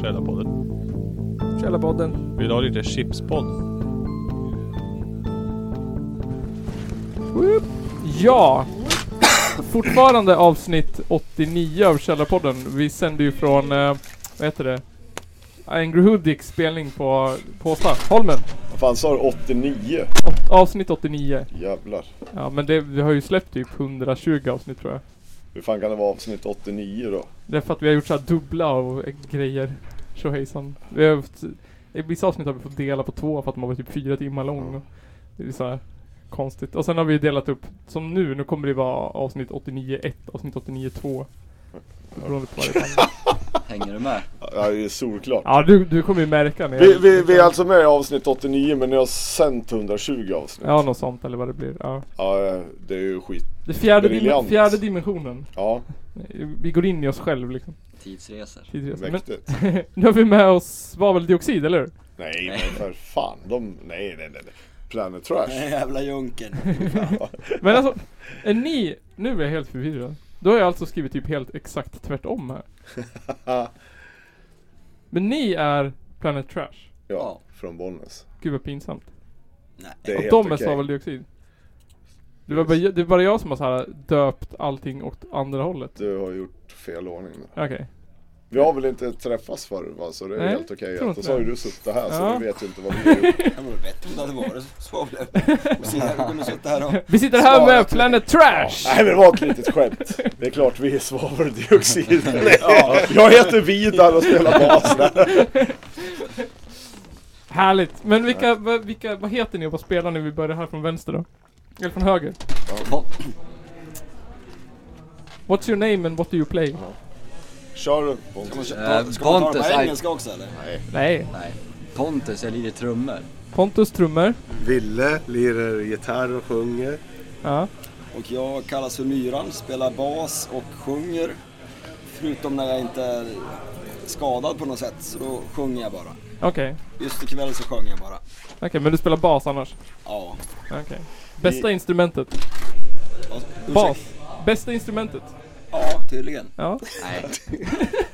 Källarpodden. Källarpodden. Vill du ha lite chipspodd? Ja! Fortfarande avsnitt 89 av Källarpodden. Vi sänder ju från, eh, vad heter det? Angry Hoodik spelning på Påsta, Holmen. Vad fan sa du? 89? Åt, avsnitt 89. Jävlar. Ja men det, vi har ju släppt typ 120 avsnitt tror jag. Hur fan kan det vara avsnitt 89 då? Det är för att vi har gjort så här dubbla och eh, grejer. Tjohejsan. Vi har haft, i vissa avsnitt har vi fått dela på två för att man var typ fyra timmar lång. Och det är så här konstigt. Och sen har vi delat upp, som nu, nu kommer det vara avsnitt 89.1, avsnitt 89.2. Beroende på vad det är. Hänger du med? Ja, det är solklart. Ja du, du kommer ju märka när Vi, vi, vi är alltså med i avsnitt 89 men ni har sänt 120 avsnitt. Ja något sånt eller vad det blir. Ja. Ja, det är ju skit. Det fjärde, dim- Briljant. fjärde dimensionen. Ja, Vi går in i oss själv liksom. Tidsresor. Tidigare. Men mäktigt. nu har vi med oss svaveldioxid, eller hur? Nej men för fan. De, nej nej nej. nej. Planet Trash. Den jävla junken. Men alltså, är ni, nu är jag helt förvirrad. Då har jag alltså skrivit typ helt exakt tvärtom här. Men ni är Planet Trash. Ja, från Bollnäs. Gud vad pinsamt. Nej. Det är Och helt de är okej. svaveldioxid. Det var, bara, det är bara jag som har så här döpt allting åt andra hållet. Du har gjort fel ordning. Okej. Vi har väl inte träffats förr va? Så det är Nej, helt okej. Okay. inte Så har ju du suttit här så Ja. du vet ju inte vad vi har gjort. Det vore bättre om det hade varit. Och här, vi och... Sitter här med. Planet Trash! Nej men det var ett litet skämt. Det är klart vi är svaveldioxid. ja, jag heter Vidar och spelar bas. Härligt! Men vilka, vad- vilka, vad heter ni och vad spelar ni? Vi börjar här från vänster då. Eller från höger. Pon- What's your name and what do you play? Kör Ska man, Pontus. köra- Eh, ska man ta Pontus, på engelska också eller? Nej. Nej. Nej. Pontus, jag lirar trummor. Pontus trummor. Ville lirar gitarr och sjunger. Ja. Och jag kallas för Myran, spelar bas och sjunger. Förutom när jag inte är skadad på något sätt, så då sjunger jag bara. Okej. Just ikväll så sjöng jag bara. Okej, men du spelar bas annars? Ja. Okej. Bästa instrumentet? Bas. Bästa instrumentet? Ja, tydligen. Ja. Nej.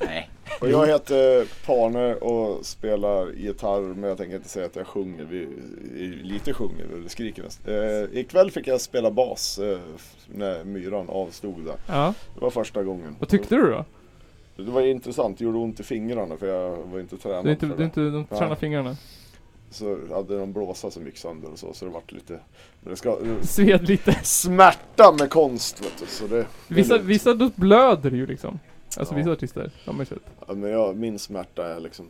Nej. Och jag heter Pane och spelar gitarr men jag tänker inte säga att jag sjunger. Vi, lite sjunger eller skriker mest. Eh, ikväll fick jag spela bas eh, när myran avstod där. Ja. Det var första gången. Vad tyckte du då? Det var intressant. Det gjorde ont i fingrarna för jag var inte tränad Du är inte, för du är det. inte, de tränar fingrarna? Så hade de blåsa som gick sönder och så. Så det vart lite... Det ska... Sved lite. Smärta med konst vet du. Så det, Vissa, lugnt. vissa då blöder ju liksom. Alltså Ja. vissa artister, har man ju sett. Ja, men jag, min smärta är liksom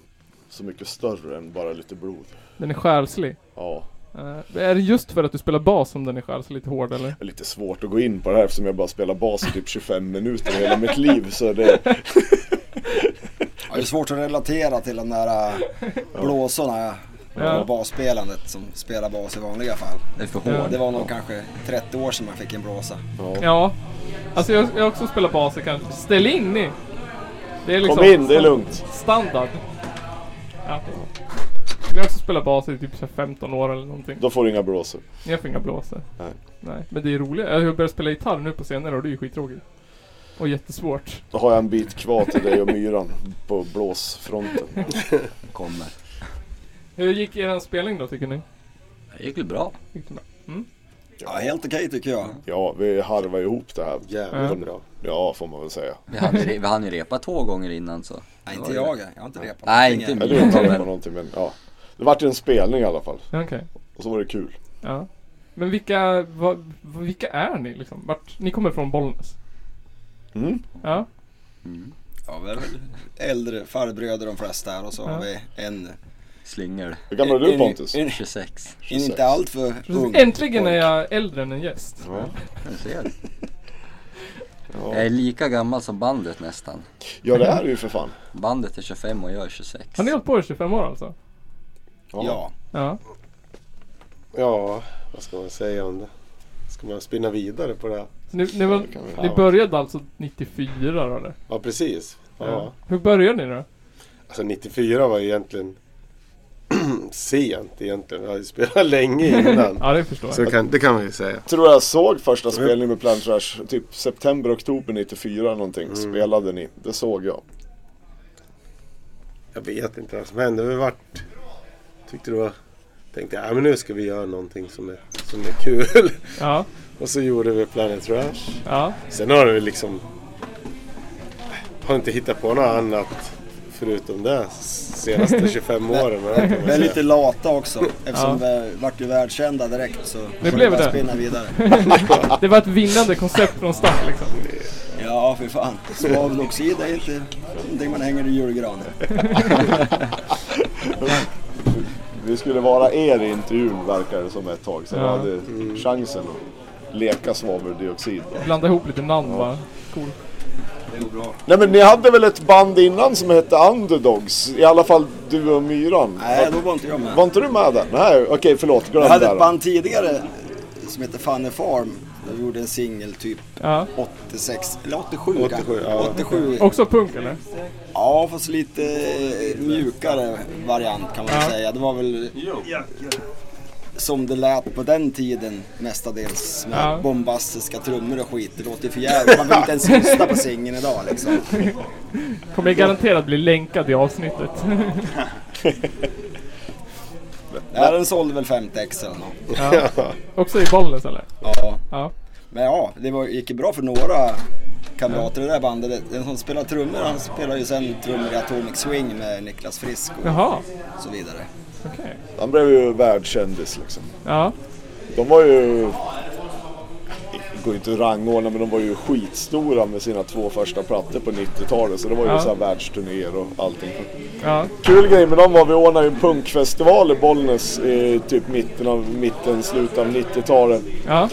så mycket större än bara lite blod. Den är själslig. Ja. Uh, är det just för att du spelar bas som den är själslig lite hård eller? Det är lite svårt att gå in på det här eftersom jag bara spelar bas i typ 25 minuter hela mitt liv. Så det, Ja, det är svårt att relatera till de där äh, blåsorna Ja. och basspelandet som spelar bas i vanliga fall. Det är för Ja. hård. Det var nog kanske 30 år sedan man fick en blåsa. ja. Ja. Alltså jag, jag har också spelat bas i kanske. Ställ in ni! Det är liksom Kom in, det är lugnt. Standard. Ja. Jag har också spelat bas i typ så här 15 år eller någonting. Då får du inga blåsor. Jag får inga blåsor. Nej. Nej. Men det är roligt. Jag har börjat spela gitarr nu på senare och det är ju skittråkigt. Och jättesvårt. Då har jag en bit kvar till dig och myran på blåsfronten. Kommer. Hur gick er spelning då tycker ni? Det gick väl bra. Gick det bra? Mm? Ja, helt okej tycker jag. Ja, vi harvar ihop det här. Jävligt Ja. bra. Ja, får man väl säga. Vi hann ju, re- vi hann ju repa två gånger innan så. Nej, inte jag. Jag har inte repat Nej, någonting inte än. Ja, du har inte på någonting men ja. Det vart ju en spelning i alla fall. Okej. Och så var det kul. Ja. Men vilka, vad- vilka är ni liksom? Vart, ni kommer från Bollnäs? Mm. Ja. Mm. Ja, vi är väl äldre farbröder de flesta här och så Ja. har vi en, Slyngel. Hur gammal är du Pontus? en, 26. en inte alltför ung. Äntligen är jag äldre än en gäst. Ja. Du ser. Jag Ja. är lika gammal som bandet nästan. ja, det är det ju för fan. Bandet är 25 och jag är 26. Har ni hållit på i 25 år alltså? Ja. Ja. Ja, vad ska man säga om det? Ska man spinna vidare på det? ni, ni, var, ni ja. började alltså 94 då eller? Ja, precis. Ja. Hur började ni då? Alltså 94 var egentligen sent egentligen. Jag ju spelat länge innan. Ja, det förstår Så jag. kan, det kan man ju säga. tror jag såg första spelningen med Plant Trash, typ september, oktober 94 någonting. Mm. Spelade ni? Det såg jag. Jag vet inte vad som hände. Vi vart... Tyckte det var... Tänkte ja men nu ska vi göra någonting som är, som är kul. Ja, Och så gjorde vi Planet Trash. ja. Sen har vi liksom... Har inte hittat på något annat förutom det senaste 25 åren. Vi är lite lata också eftersom Ja. vi vart ju världskända direkt så Det blev det. spinna vidare. Det var ett vinnande koncept från start liksom. Ja, för fan. Svaveloxid är inte någonting man hänger i julgranen. Vi skulle vara er i intervjun verkar det som ett tag. Så Ja. jag hade chansen att leka svaveldioxid. Blanda ihop lite namn bara. Cool. Nej men ni hade väl ett band innan som hette Underdogs? I alla fall du och Myran? Nej, då var inte jag med. Var inte du med där? Nej okej förlåt, glöm Jag hade ett band tidigare som hette Funny Farm. Där vi gjorde en singel typ Ja. 86, eller 87, 87, kanske. ja. 87. Också punk eller? Ja, fast lite mjukare variant kan man Ja. säga. Det var väl som det lät på den tiden mestadels med Ja. bombastiska trummor och skit. Det låter ju för jävligt. Man vill inte ens lyssna på singeln idag liksom. Kommer garanterat bli länkad i avsnittet. Ja, den sålde väl 50 ex eller något. Ja. Också i Bollnäs eller? Ja. Ja. Men ja, det var, gick ju bra för några kamrater i det där bandet. Den som spelar trummor, han spelar ju sen trummor i Atomic Swing med Niklas Frisk och Jaha, så vidare. Okej. Han blev ju världskändis liksom. Ja. De var ju... Det går ju inte att rangordna men de var ju skitstora med sina två första plattor på 90-talet. Så det var ju Ja. så här världsturnéer och allting. Ja. Kul grej med dem var vi ordnade en punkfestival i Bollnäs i typ mitten av, mitten, slutet av 90-talet. Ja.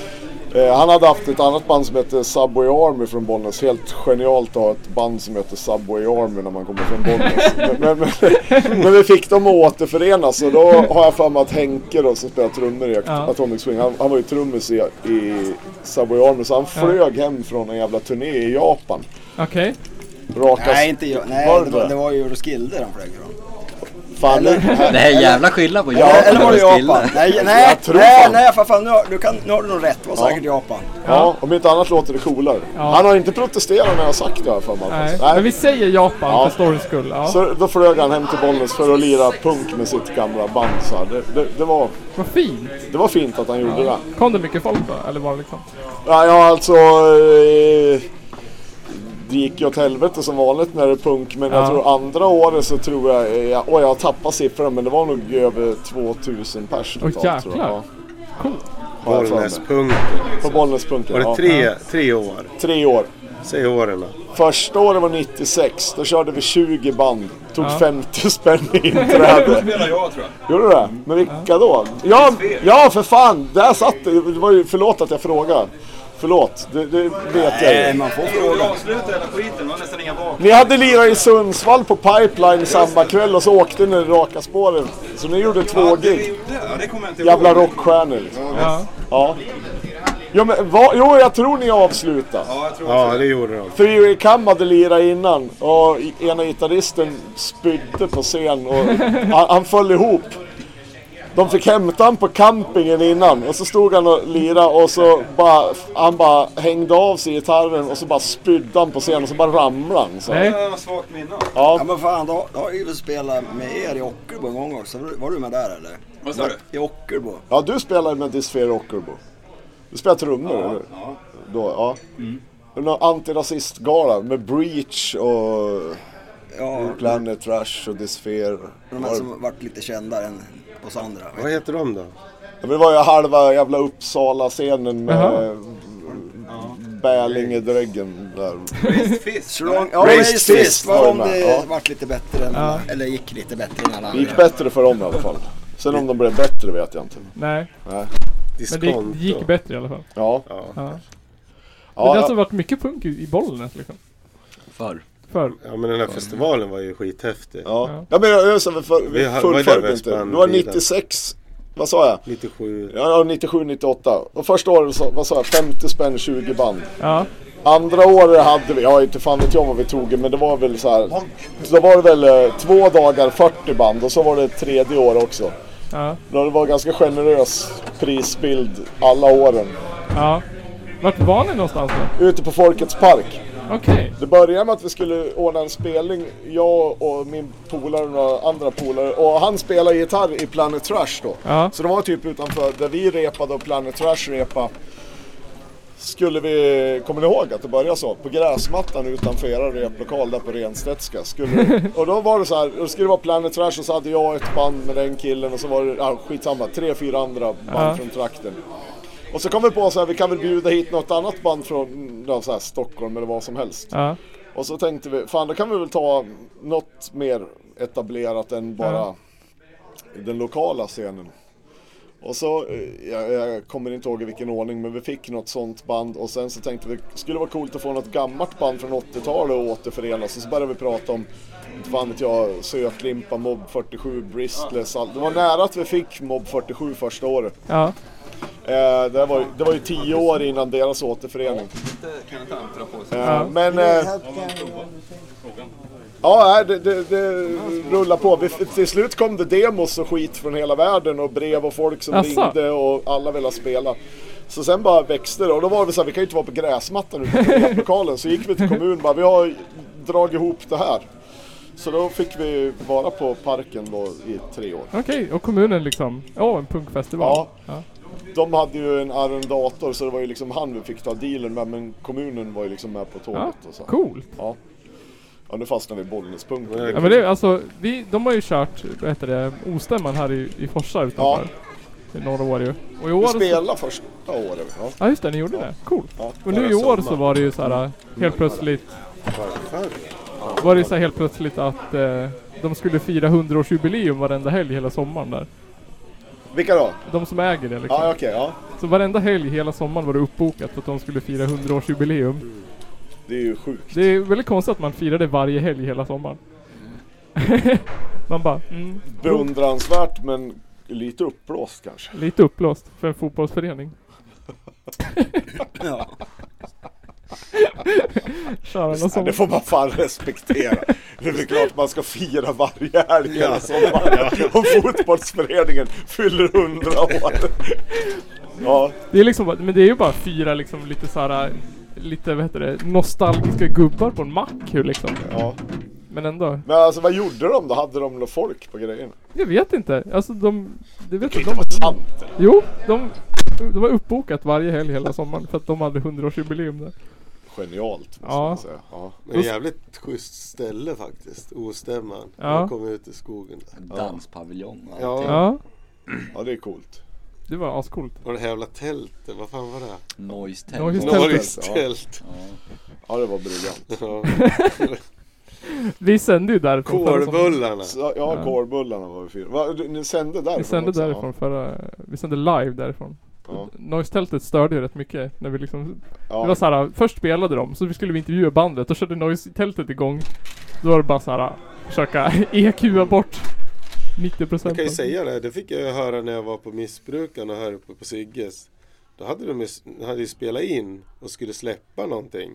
Eh, han hade haft ett annat band som hette Subway Army från Bollnäs. Helt genialt att ha ett band som heter Subway Army när man kommer från Bollnäs. men, men, men, men vi fick dem att återförenas och då har jag för mig att Henke då som spelar trummor i Ja. Atomic Swing. Han, han var ju trummis i, i Subway Army så han flög hem från en jävla turné i Japan. Okej. Raka... Nej, inte jag. Nej, Var det det var, det? det var ju Roskilde de flög ifrån. Fan, Eller- nu, Det är jävla skillnad på Eller, Japan eller var det Japan? Nej, nej, Jag tror nej, fan. nej för fan nu, du kan, nu har du nog rätt. Det var Ja. säkert Japan. ja, om inte annat låter det coolare. Ja. Han har inte protesterat när jag har sagt det här för mig. Nej. Nej. Men vi säger Japan Ja. för storyns skull. Ja. Så då flög han hem till Bollnäs för att lira punk med sitt gamla band. Så här. det, det, det, var, Vad fint. det var fint att han gjorde det. Kom det mycket folk då? Eller var det liksom? Ja, ja alltså... Eh, det gick ju åt helvete som vanligt när det är punk men Ja. jag tror andra året så tror jag... Jag, oj, jag har tappat siffran men det var nog över 2000 pers totalt tror jag. jäklar. Ja, Cool. har jag för mig. Bollnäspunken. På Bollnäspunken, Var det ja. tre, tre år? Tre år. Säg åren då. Första året var 96, då körde vi 20 band. Tog Ja. 50 spänn i inträde. spelar jag tror jag. Gjorde du det? Men vilka då? Ja, ja för fan! Där satt det. Det var ju, förlåt att jag frågade. Förlåt, det, det vet jag Nej, ju. man får Vi fråga. Ni hade lirat i Sundsvall på Pipeline samma kväll och så åkte ni raka spåren. Så ni gjorde två gig. Jävla rockstjärnor liksom. Ja. Ja. Jo, men vad, jo, jag tror ni avslutade. Ja, jag tror Ja, det gjorde de. Three Cam hade lirat innan och ena gitarristen spydde på scen och han, han föll ihop. De fick hämta honom på campingen innan och så stod han och lirade och så bara, han bara hängde av sig gitarren och så bara spydde han på scen och så bara ramlade han. Så. Nej. Jag har svagt minne. Ja Ja, men fan, då, då har ju spelat med er i Ockelbo en gång också. Var du- med där eller? Vad sa du? I Ockelbo. ja, du spelade med Disfear Ockerbo. Du spelar trummor eller hur? Ja. Då, ja. Mm. Någon antirasistgala med Breach och Ja, Planet Trash och Disfear. de här som varit lite kändare än oss andra. Vad heter de då? Ja, Det var ju halva jävla Uppsala-scenen med Jaha. Bälingedräggen där. Raised Fist. Strong, ja, Raised Fist var om det ja. vart lite bättre än, Ja. eller gick lite bättre än alla Det gick bättre för dem i alla fall. Sen om de blev bättre vet jag inte. Nej. Nej. Men det gick, det gick bättre i alla fall. Ja. Ja. Ja. Det har alltså varit mycket punk i, i Bollnäs liksom. Förr. Förr. ja, men den här festivalen var ju skithäftig. Ja. Ja. men jag, jag för, Vi har- fullföljde inte. Det var Lidan? 96 vad sa jag? 97. Ja, 97, 98. Och första året, så, vad sa jag, 50 spänn 20 band. Ja. Andra året hade vi, ja inte fan vet jag vad vi tog men det var väl så här. Då var det väl eh, två dagar 40 band och så var det ett tredje år också. Ja. Då det var ganska generös prisbild alla åren. Ja. Vart var ni någonstans då? Ute på Folkets Park. Okej. Det började med att vi skulle ordna en spelning, jag och min polare och några andra polare. Och han spelade gitarr i Planet Trash då. Ja. Så det var typ utanför där vi repade och Planet Trash repa. Skulle vi, kommer ni ihåg att det började så? På gräsmattan utanför era replokal där på Renstedtska. Skulle, och då var det så här, det skulle vara Planet Trash och så hade jag ett band med den killen och så var det, ja skitsamma, tre, fyra andra band Ja. från trakten. Och så kom vi på så här, vi kan väl bjuda hit något annat band från ja, så här, Stockholm eller vad som helst. Ja. Och så tänkte vi, fan då kan vi väl ta något mer etablerat än bara Ja. den lokala scenen. Och så, eh, jag, jag kommer inte ihåg i vilken ordning, men vi fick något sånt band och sen så tänkte vi, skulle vara coolt att få något gammalt band från 80-talet och återförenas. Och så började vi prata om, inte fan vet jag, Sötlimpa, Mob 47, Bristless, allt. Det var nära att vi fick Mob 47 första året. Ja. Eh, det, var, ju- det var ju tio år innan deras återförening. Eh, Ja. Men... Eh, ja, nej, det, det, det rullar på. Vi, till slut kom det demos och skit från hela världen och brev och folk som Asså? ringde och alla ville spela. Så sen bara växte det och då var det så här, vi kan ju inte vara på gräsmattan ute på replokalen. Så gick vi till kommunen och bara, vi har dragit ihop det här. Så då fick vi vara på parken då i tre år. Okej, och kommunen liksom. Ja, en punkfestival. Ja. ja. De hade ju en arrendator så det var ju liksom han vi fick ta dealen med men kommunen var ju liksom med på tåget Ja, och så. Coolt. Ja. Ja nu fastnar vi i Bollnäspunkten. Ja men det är alltså, vi, de har ju kört, vad heter det, Ostämman här i, i Forsa utanför. I några år ju. Och i år Vi så, spelade första året. Ja. Ja just det, ni gjorde det. Coolt. Ja. Och nu i år så var det ju så här helt plötsligt, var det så här helt plötsligt att eh, de skulle fira 100-årsjubileum varenda helg hela sommaren där. Vilka då? De som äger det liksom. Ja okej, ja. Så varenda helg hela sommaren var det uppbokat för att de skulle fira 100-årsjubileum. Det är ju sjukt. Det är väldigt konstigt att man firar det varje helg hela sommaren. man bara, mm, Beundransvärt men lite uppblåst kanske. lite uppblåst för en fotbollsförening. Ja. Sån. det får man fan respektera. Det är väl klart man ska fira varje helg hela sommaren. Om fotbollsföreningen fyller 100 år. Ja, Det är liksom, bara- men det är ju bara fyra liksom lite såhär, lite vad heter det, nostalgiska gubbar på en mack hur liksom. ja. Men ändå, Men alltså vad gjorde de då? Hade de något folk på grejerna? jag vet inte. Alltså de, det vet Det inte kan de. inte vara sant. Jo, de, de var uppbokat varje helg hela sommaren för att de hade 100-årsjubileum där. Genialt Ja. Ja. Men jävligt schysst ställe faktiskt. Ostämman. Ja. Man kommer ut i skogen där. Danspaviljong och Ja. Ja, ja, det är coolt. det var ascoolt. Och det här jävla tältet, vad fan var det? Noise Noise Tältet. Tältet. Norris ja. tält. Ja. Ja, det var briljant. Ja. Vi sände ju därifrån. Kårbullarna. Så, ja, kårbullarna var vi fyra. Va, ni sände därifrån Vi sände också? därifrån förra, vi sände live därifrån. Ja. Noise-tältet störde ju rätt mycket när vi liksom Ja. Det var såhär, först spelade de, så vi skulle vi intervjua bandet, då körde Noise-tältet igång. Då var det bara såhär, försöka EQa bort 90% Jag kan ju säga det, det fick jag höra när jag var på Missbrukarna här uppe på Sigges. Då hade de ju, hade ju spelat in och skulle släppa någonting.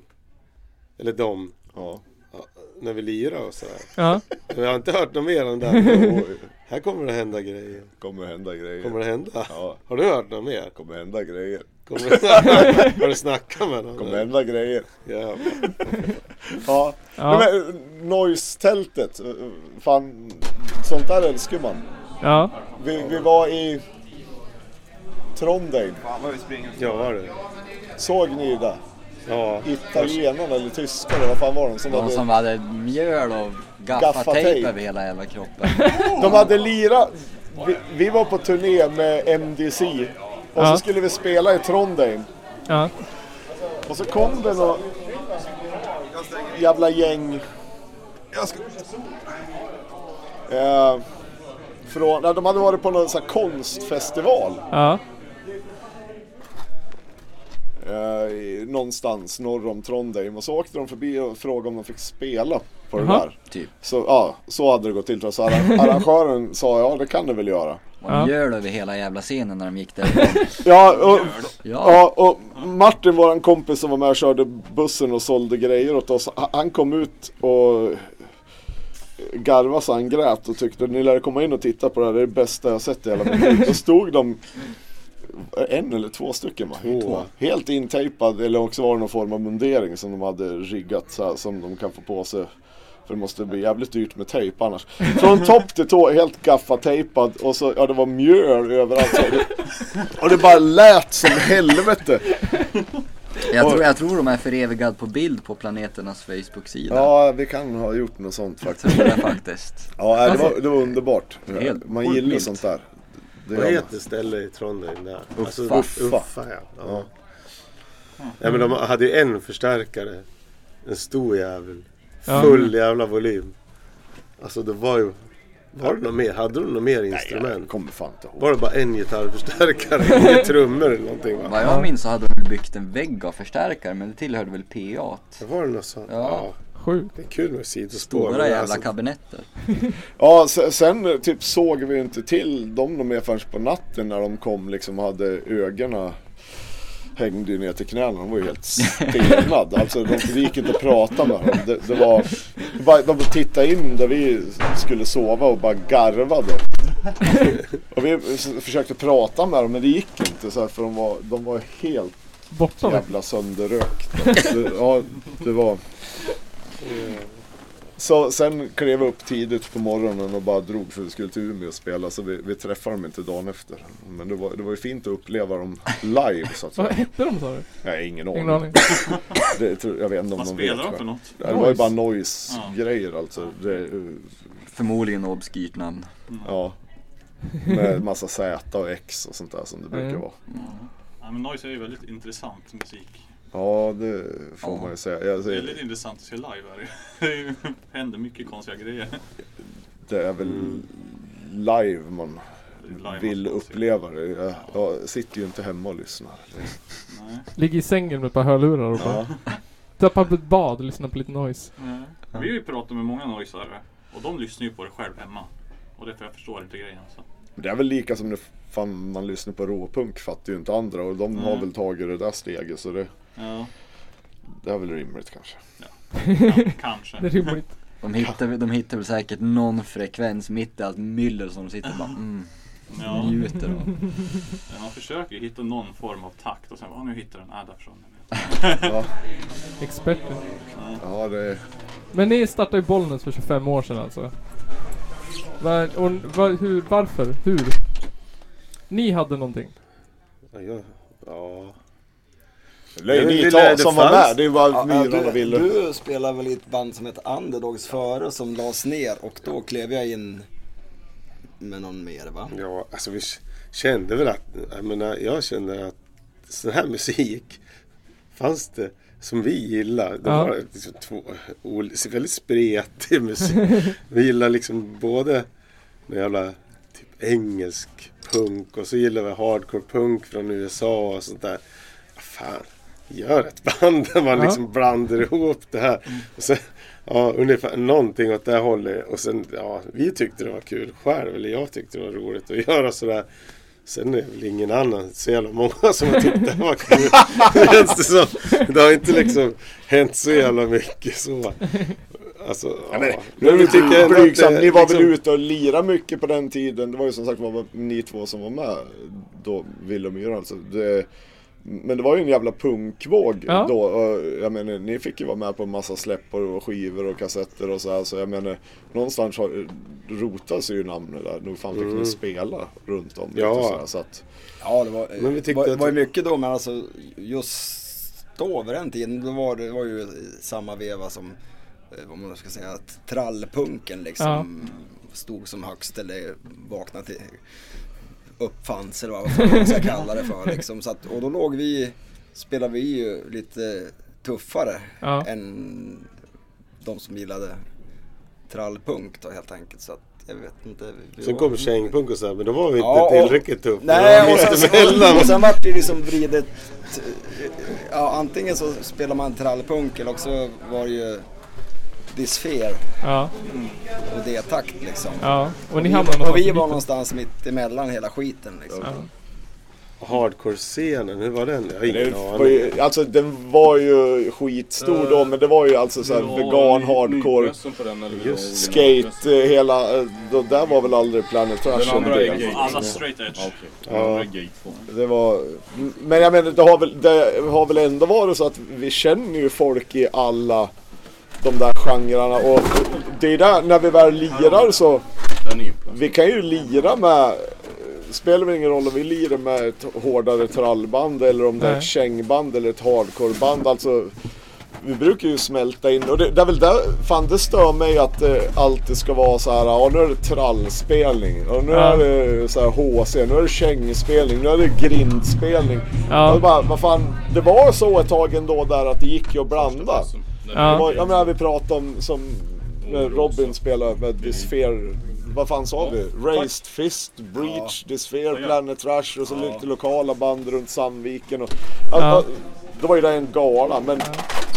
Eller de, Ja. ja, när vi lirade och sådär. Ja, Men jag har inte hört något mer än det. Här kommer det hända grejer. kommer hända grejer. Kommer det hända? Ja, Har du hört något mer? kommer hända grejer. Kommer det... Har du snackat med någon? Kommer hända grejer. Ja. Ja. ja, Nej, men, Noise-tältet. Fan, sånt där älskar man. ja. Vi, vi var i Trondheim. Fan vad vi springer. ja du. Såg ni det? Ja. Italienarna eller tyskarna, vad fan var de som De hade... som hade mjöl och Gaffatejp. över hela jävla kroppen. De hade lirat. Vi, vi var på turné med MDC. Och Ja. så skulle vi spela i Trondheim. ja. Och så kom det något jävla gäng. Jag ska... Eh, från, de hade varit på någon sån här konstfestival. ja. Eh, någonstans norr om Trondheim. Och så åkte de förbi och frågade om de fick spela på det Jaha. där. Typ. Så, ja, så hade det gått till. Så arra- arrangören sa ja det kan du väl göra. var Ja. mjöl över hela jävla scenen när de gick där. Ja, och, Ja, ja, och Martin, våran kompis som var med och körde bussen och sålde grejer åt oss. han- Han kom ut och garvade så han grät och tyckte ni lär komma in och titta på det här, det är det bästa jag sett i hela mitt liv. Då stod de en eller två stycken va? Två. Helt intejpad eller också var det någon form av mundering som de hade riggat så här, som de kan få på sig. För det måste bli jävligt dyrt med tejp annars. Från topp till tå helt gaffatejpad och så, ja det var mjöl överallt. Och det bara lät som helvete. jag tror, jag tror de är förevigad på bild på planeternas Facebook-sida. Ja, vi kan ha gjort något sånt Jag faktiskt. tror det faktiskt. Ja, det var, det var underbart. Helt Man gillar sånt där. Det Vad heter stället i Trondheim där? Alltså, Uffa. Uffa. Uffa ja. ja. Ja men de hade ju en förstärkare. En stor jävel. Ja. Full jävla volym. Alltså det var ju... Var det något mer? Hade de något mer Nej, instrument? jag kommer fan inte ihåg. Var det bara en gitarrförstärkare? Inga trummor eller någonting va? Vad jag minns så hade de byggt en vägg av förstärkare men det tillhörde väl PA. Det var det något sånt? Ja. Ja. Sjukt. Det är kul med sidospår. Stora jävla alltså, kabinetter. Ja, se- sen eh, typ såg vi inte till dem mer förrän på natten när de kom liksom hade ögonen hängde ju ner till knäna. De var ju helt stelnad. Alltså de, det gick inte att prata med dem. Det, det var, de tittade in där vi skulle sova och bara garvade. Och vi försökte prata med dem men det gick inte så här, för de var, de var helt Borta jävla sönderrökt. Det, ja, det var... Så sen klev vi upp tidigt på morgonen och bara drog för vi skulle till Umeå och spela så vi, vi träffade dem inte dagen efter. Men det var, det var ju fint att uppleva dem live så att Vad säga. hette de sa du? Nej, ingen Ingen aning. aning. Det, tror- jag vet inte om Vad de spelar vet. de för något? Ja, Det var ju Noise. bara noise-grejer alltså. Det, Förmodligen obskyrt namn. ja. Med massa Z och X och sånt där som det brukar Mm. vara. Ja, men Noise är ju väldigt intressant musik. Ja, det får Ja. man ju säga. Jag, Väldigt intressant att se live här. Det är ju- händer mycket konstiga grejer. Det är väl live man Live vill uppleva det. Jag, jag sitter ju inte hemma och lyssnar. Nej. Ligger i sängen med ett par hörlurar och bara Ja. tappar på ett bad och lyssnar på lite noise. Nej. Vi har ju pratat med många noisare och de lyssnar ju på det själv hemma. Och därför jag förstår inte grejen. Så. Det är väl lika som när fan man lyssnar på råpunk fattar ju inte andra och de har Nej. väl tagit det där steget så det, Ja, det är väl rimligt kanske. ja kanske. Det är rimligt. De hittar, väl- de hittar väl säkert någon frekvens mitt i allt myller som de sitter och bara mm, Ja, njuter av. ja, man försöker ju hitta någon form av takt och sen, ja nu hittar den, äh där försvann den. Ja, Experter. ja det Men ni startade ju Bollnäs för 25 år sedan alltså? Var, och, var, hur, varför? Hur? Ni hade någonting? Ja, ja. Det som var med. Det var Myran du, och Wille. du spelar väl i ett band som heter Underdogs före som lades ner och då klev jag in med någon mer va? Ja, alltså vi kände väl att, jag menar, jag kände att sån här musik fanns det som vi gillar. Det Ja. var liksom två väldigt spretig musik. vi gillar liksom både den jävla typ engelsk punk och så gillar vi hardcore punk från USA och sånt där. Fan, gör ett band där man Ja. liksom blandar ihop det här. Och sen, ja, ungefär någonting åt det hållet. Och sen, ja, vi tyckte det var kul själv. Eller jag tyckte det var roligt att göra sådär. Sen är det väl ingen annan, så jävla många som har tyckt det var kul. Det känns det som. Det har inte liksom hänt så jävla mycket så. Alltså, ja. men, är vi vi tycker ändå att blygsam. det Ni var väl liksom- ute och lirade mycket på den tiden. Det var ju som sagt var ni två som var med då, Wille och Myran. Alltså. Det, men det var ju en jävla punkvåg Ja. då. Och jag menar, ni fick ju vara med på en massa släpp och skivor och kassetter och så här. Så jag menar, någonstans har, rotas ju namnet där. Nog fan fick Mm. ni spela runt om. Ja. lite så, här, så att, Ja det var, Men vi tyckte var, att- var ju mycket då men alltså just då vid den tiden då var det var ju samma veva som eh, vad man ska säga att trallpunken liksom stod som högst eller vaknade till uppfanns eller vad man ska kalla det för liksom. Så att, och då låg vi, spelade vi ju lite tuffare Ja. än de som gillade trallpunk då helt enkelt. Så att jag vet inte. vi Sen kom kängpunk och så här, men då var vi inte Ja, och- tillräckligt tuffa. Nej, och sen, mittemellan. och sen vart det liksom vridet. Ja, antingen så spelar man trallpunk eller också var det ju Disfer Ja, och D-takt liksom. ja. Och ni vi, hamnar och vi i var mitten. någonstans mitt emellan hela skiten liksom. Ja. Hardcore-scenen, hur var den? Jag har Det ingen var aning. ju, alltså den var ju skitstor då men det var ju alltså såhär vegan, hardcore, Just skate, eh, hela, eh, då, där var väl aldrig Planet Trash Den andra är gay. Alla straight edge. Ja. Det var, men jag menar det har, väl, det har väl ändå varit så att vi känner ju folk i alla de där genrerna och det är där när vi väl lirar så vi kan ju lira med Spelar väl ingen roll om vi lirar med ett hårdare trallband eller om det är ett kängband eller ett hardcoreband. Alltså, vi brukar ju smälta in och det, det är väl där, fan det stör mig att det alltid ska vara så här, ja nu är det trallspelning och nu Ja. är det så här HC, nu är det kängspelning, nu är det grindspelning. Ja. Och bara, vad fan, det var så ett tag ändå där att det gick ju att blanda. Det Ja. var, jag menar vi pratade om som när Robin spelade med Dysphere. Vad fan sa vi? Raised Fist, Breach, Dysphere, Planet Trash och så lite lokala band runt Sandviken. Och, Ja. alltså, Det var ju där en gala men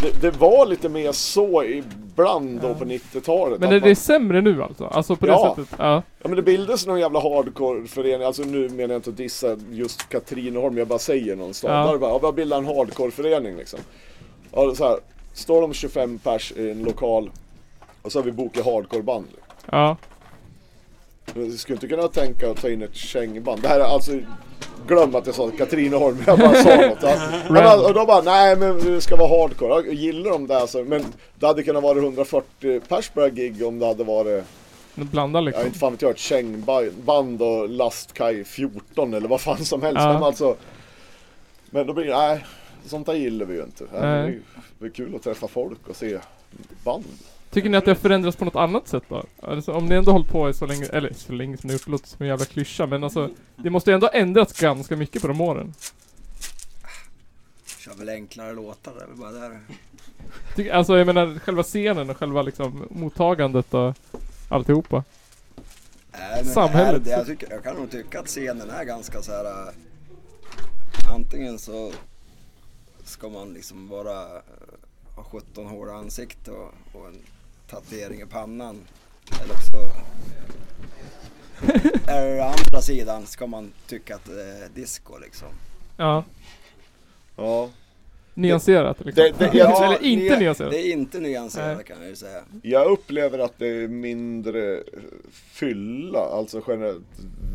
det, det var lite mer så ibland då på 90-talet. Men är man- det sämre nu alltså? Alltså på det Ja. sättet? Ja. Ja men det bildades någon jävla hardcore-förening, alltså nu menar jag inte att dissa just Katrineholm, jag bara säger någon stad. Ja. Där det bara, ja, vi har bildat en hardcore-förening liksom. Ja, så här, står de 25 pers i en lokal och så har vi bokat hardcore-band. Ja. Du skulle inte kunna tänka att ta in ett kängband. Det här är alltså, glöm att jag sa Katrineholm, jag bara sa något. Ja. Men, och då bara, nej men det ska vara hardcore. Jag gillar de där så, men det hade kunnat vara 140 pers på det här gig om det hade varit Blanda Ja, liksom. inte fan vet jag, ett kängband och lastkaj 14 eller vad fan som helst. Ja. Men alltså, men då blir det, nej, sånt där gillar vi ju inte. Det, är, det är kul att träffa folk och se band. Tycker ni att det har förändrats på något annat sätt då? Alltså, om ni ändå hållit på i så länge, eller så länge som det låter som en jävla klyscha, men alltså Det måste ju ändå ha ändrats ganska mycket på de åren. Kör väl enklare låtar, det är väl bara där. Tycker, alltså jag menar själva scenen och själva liksom mottagandet och alltihopa. Men Samhället. Det jag, tycker, jag kan nog tycka att scenen är ganska så här. äh, Antingen så ska man liksom vara, äh, ha 17 hårda ansikte och, och en tatuering i pannan. Eller så är det andra sidan ska man tycka att det är disco liksom. Ja. Ja. Nyanserat liksom. Det- det- jag- Eller inte nya- nyanserat. Det är inte nyanserat Nej. kan jag ju säga. Jag upplever att det är mindre fylla, alltså generellt,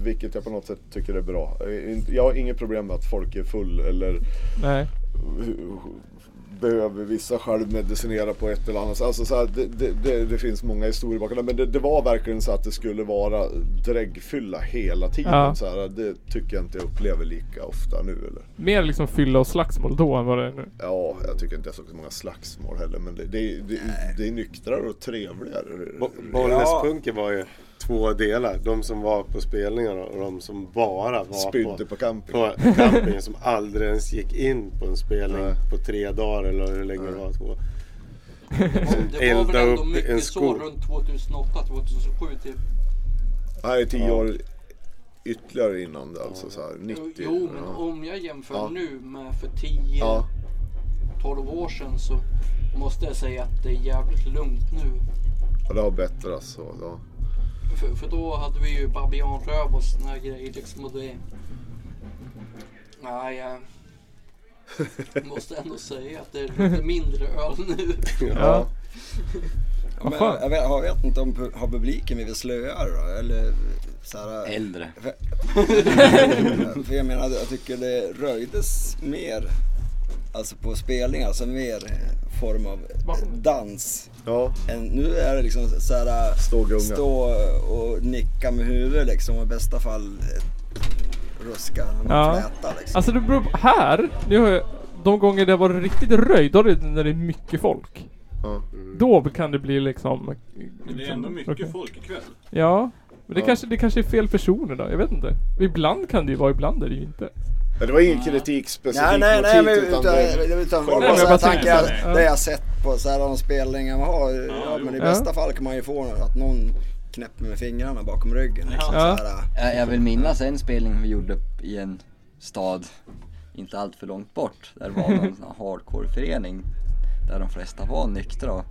vilket jag på något sätt tycker är bra. Jag har inget problem med att folk är full eller Nej. Behöver vissa självmedicinera på ett eller annat sätt. Alltså så här, det, det, det, det finns många historier bakom det. Men det, det var verkligen så att det skulle vara dräggfylla hela tiden. Ja. Så här, det tycker jag inte jag upplever lika ofta nu. Eller? Mer liksom fylla och slagsmål då än vad det är nu. Ja, jag tycker inte jag såg så många slagsmål heller. Men det, det, det, det är nyktrare och trevligare. Bo- Bollnäspunken var ju två delar. De som var på spelningarna och de som bara var Spydde på, på camping. på campingen. Som aldrig ens gick in på en spelning Nej. på tre dagar eller hur länge det var. Två. Det var Elda väl ändå upp en mycket så runt 2008, 2007 typ. Är tio Ja. år ytterligare innan det. Alltså så här, 90. Jo, men ja. om jag jämför Ja. nu med för 10, Ja. 12 år sedan så måste jag säga att det är jävligt lugnt nu. ja, det har bättrats. Så, ja. För, för då hade vi ju babianröv och såna här grejer liksom och det... Nej, jag måste ändå säga att det är lite mindre öl nu. Ja. Men jag, vet, jag vet inte om har publiken blivit slöare då? Eller så här, Äldre. För jag menar, jag tycker det röjdes mer, alltså på spelningar, alltså mer eh, form av dans. Ja, Än, nu är det liksom så här, stå gunga. stå och nicka med huvudet liksom och i bästa fall eh, ruska någon Ja. fläta liksom. Alltså det beror på, här, nu har jag, de gånger det har varit riktigt röjd, då är det när det är mycket folk. Ja. Då kan det bli liksom... Men det är ändå mycket Okej. folk ikväll. Ja. Men det, Ja. kanske, det kanske är fel personer då, jag vet inte. Ibland kan det ju vara, ibland är det ju inte. Men det var ingen kritik specifikt Nej, nej, mot nej, hit, utan utan, det, utan, Nej, bara men så jag det ja. jag sett på så här, de spelningar man har. Ja, men i Ja. bästa fall kan man ju få att någon knäpper med fingrarna bakom ryggen. Liksom, Ja. så här, Jag, jag vill minnas en spelning vi gjorde i en stad inte allt för långt bort. Där det var någon sån här hardcore-förening där de flesta var nyktra. och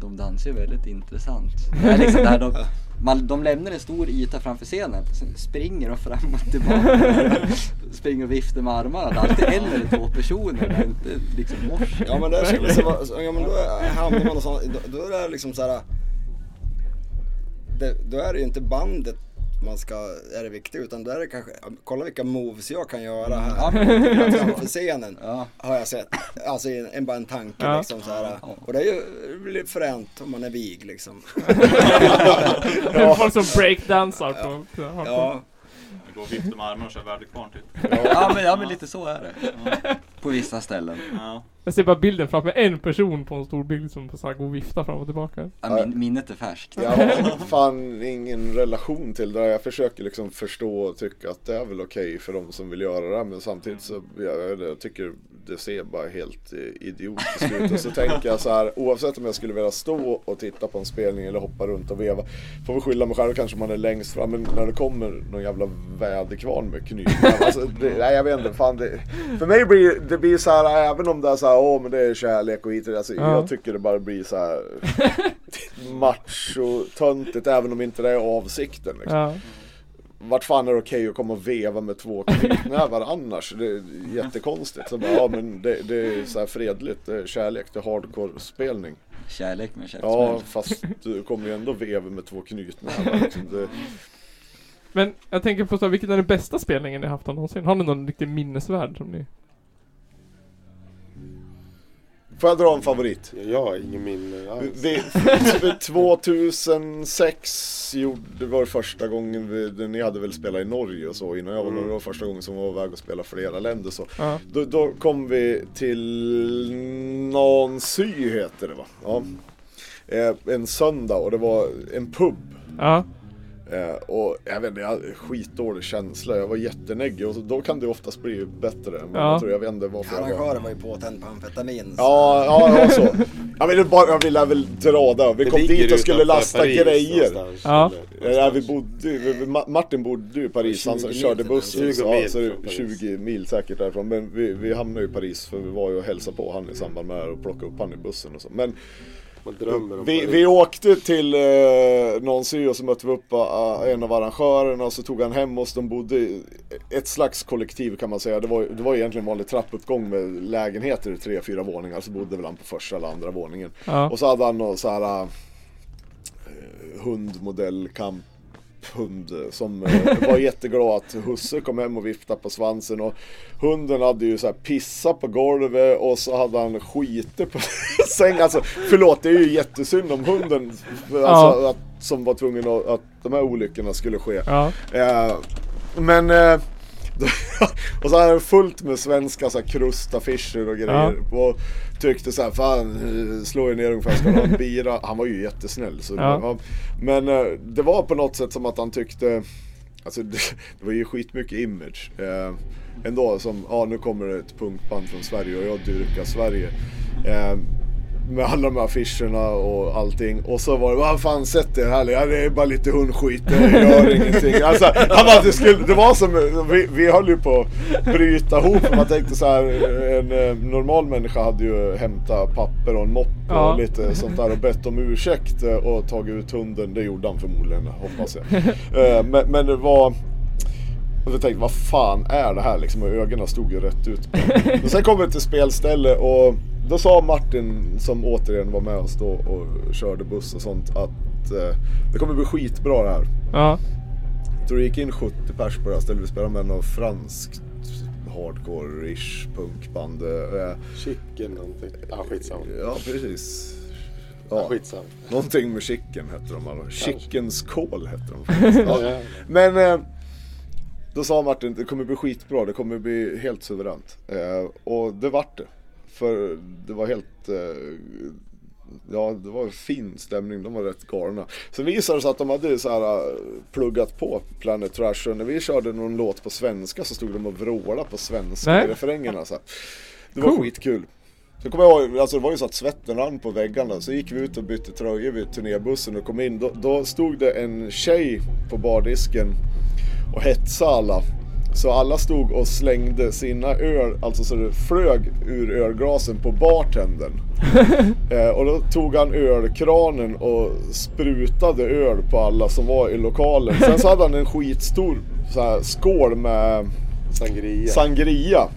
de dansar ju väldigt intressant. Det är liksom där de, man, de lämnar en stor yta framför scenen, sen springer de fram och tillbaka. springer och viftar med armarna. Det är alltid en eller två personer, det är inte liksom mors. Ja men det skulle så vara, ja men då hamnar man och sånt, då, då är det liksom så här. Det, då är det ju inte bandet man ska, är det viktigt utan då är det kanske, kolla vilka moves jag kan göra här Ja, men- framför scenen. Ja. Har jag sett. Alltså en, en, bara en tanke Ja. liksom så här. Och det är ju fränt om man är vig liksom. Folk som breakdansar på... Ja, Det går och viftar med armarna och kör väderkvarn typ. Ja men, ja men lite så är det. På vissa ställen. Ja. Jag ser bara bilden framför mig, en person på en stor bild som på så här går och viftar fram och tillbaka. Ja, min, minnet är färskt. Jag har fan ingen relation till det där. Jag försöker liksom förstå och tycka att det är väl okej för de som vill göra det. Men samtidigt så jag, jag tycker det ser bara helt eh, idiotiskt ut. Och så tänker jag så här, oavsett om jag skulle vilja stå och titta på en spelning eller hoppa runt och veva. Får väl skylla mig själv kanske man är längst fram. Men när det kommer någon jävla väderkvarn med knytnävar. Alltså, det- nej jag vet inte, fan det, För mig blir det blir så här, även om det är så här, åh men det är kärlek och hit och alltså, Ja. Jag tycker det bara blir så här macho-töntigt även om inte det är avsikten. Liksom. Ja. Vart fan är det okej att komma och veva med två knytnävar annars? Det är jättekonstigt. Så bara, ja men det, det är så här fredligt, det är kärlek, det är hardcore-spelning. Kärlek med Ja käftsmäll. fast du kommer ju ändå veva med två knytnävar. Liksom. Det, Men jag tänker på så här, vilken är den bästa spelningen ni haft någonsin? Har ni någon riktigt minnesvärd som ni... får jag dra en favorit? Jag har ingen minne alls. Vi, 2006 gjorde, det var första gången vi, ni hade väl spelat i Norge och så innan jag var Mm. det var första gången som var iväg och spela flera länder så. Ja. Då, då kom vi till Nancy heter det va? Ja. Eh, en söndag och det var en pub. Ja. Eh, och jag vet inte, jag hade skitdålig känsla. Jag var jätteneggig och så, då kan det oftast bli bättre än vad Ja. man tror. Jag vet inte varför jag var. arrangören var ju påtänd på amfetamin. så- Ja, ja, ja så. Jag ville bara, jag ville väl dra där. Vi Det kom dit och skulle lasta Paris grejer. någonstans, Ja. eller Ja, vi bodde ju- vi- Ma- Martin bodde ju i Paris, han 20 mil körde buss. 20 så, mil ja, så från Paris. 20 mil säkert därifrån. Men vi, vi hamnade ju i Paris för vi var ju och hälsade på han i samband med det här och plockade upp han i bussen och så. Men Man drömmer om vi, vi åkte till eh, Nancy och så mötte vi upp eh, en av arrangörerna och så tog han hem oss. De bodde i ett slags kollektiv kan man säga. Det var, det var egentligen vanlig trappuppgång med lägenheter i tre, fyra våningar. Så bodde väl han på första eller andra våningen. Ja. Och så hade han någon så här eh, hundmodell kamp hund som eh, var jätteglad att husse kom hem och viftade på svansen och hunden hade ju så här pissat på golvet och så hade han skitit på sängen. Alltså förlåt, det är ju jättesynd om hunden alltså, att, som var tvungen att, att de här olyckorna skulle ske. Ja. Eh, men eh, och så hade han fullt med svenska så här, krustaffischer och grejer. Och tyckte så här, fan slå er ner ungefär, ska ha en bira? Han var ju jättesnäll. Så, Ja. ja. Men eh, det var på något sätt som att han tyckte, alltså det, det var ju skitmycket image. Eh, ändå som, ja nu kommer det ett punkband från Sverige och jag dyrkar Sverige. Eh, med alla de här affischerna och allting. Och så var det, vad fan sätt er här. Ja, det är bara lite hundskit, det gör ingenting. Alltså, han bara, det, skulle, det var som, vi, vi höll ju på att bryta ihop. Man tänkte så här, en eh, normal människa hade ju hämtat papper och en mopp Ja. och lite sånt där och bett om ursäkt eh, och tagit ut hunden. Det gjorde han förmodligen, hoppas jag. Eh, men, men det var och jag tänkte, vad fan är det här liksom? Och ögonen stod ju rätt ut. Och sen kom vi till spelställe och då sa Martin, som återigen var med oss då och körde buss och sånt, att eh, det kommer bli skitbra det här. Ja. Jag tror det gick in 70 pers på det här stället. Vi spelade med något franskt hardcore-ish punkband. Eh, Chicken någonting. Ja, skitsamma. ja, precis. Ja, skitsamma. någonting med chicken hette de. Alltså. Chickens call hette de faktiskt. Ja. Men eh, då sa Martin det kommer bli skitbra, det kommer bli helt suveränt. Eh, och det vart det. För det var helt, eh, ja det var fin stämning, de var rätt galna. Sen visade det sig att de hade så här eh, pluggat på Planet Trash och när vi körde någon låt på svenska så stod de och vrålade på svenska Nej. i refrängerna. Så här. Det var Cool. skitkul. Så kommer jag ihåg, alltså det var ju så att svetten rann på väggarna. Så gick vi ut och bytte tröjor vid turnébussen och kom in. Då, då stod det en tjej på bardisken och hetsade alla. Så alla stod och slängde sina öl, alltså så det flög ur ölglasen på bartendern. eh, och då tog han ölkranen och sprutade öl på alla som var i lokalen. Sen så hade han en skitstor så här, skål med Sangria. sangria.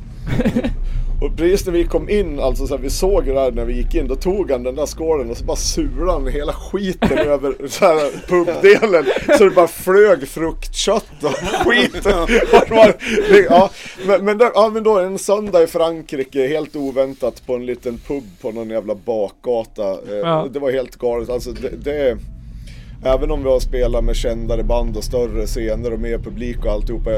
Och precis när vi kom in, alltså så här, vi såg det där när vi gick in, då tog han den där skålen och så bara surade han hela skiten över så här, pubdelen. Så det bara flög fruktkött och skit. Och var, ja, men, men, där, ja, men då en söndag i Frankrike, helt oväntat på en liten pub på någon jävla bakgata. Eh, Ja. Det var helt galet. Alltså, det, det, Även om vi har spelat med kändare band och större scener och mer publik och alltihopa.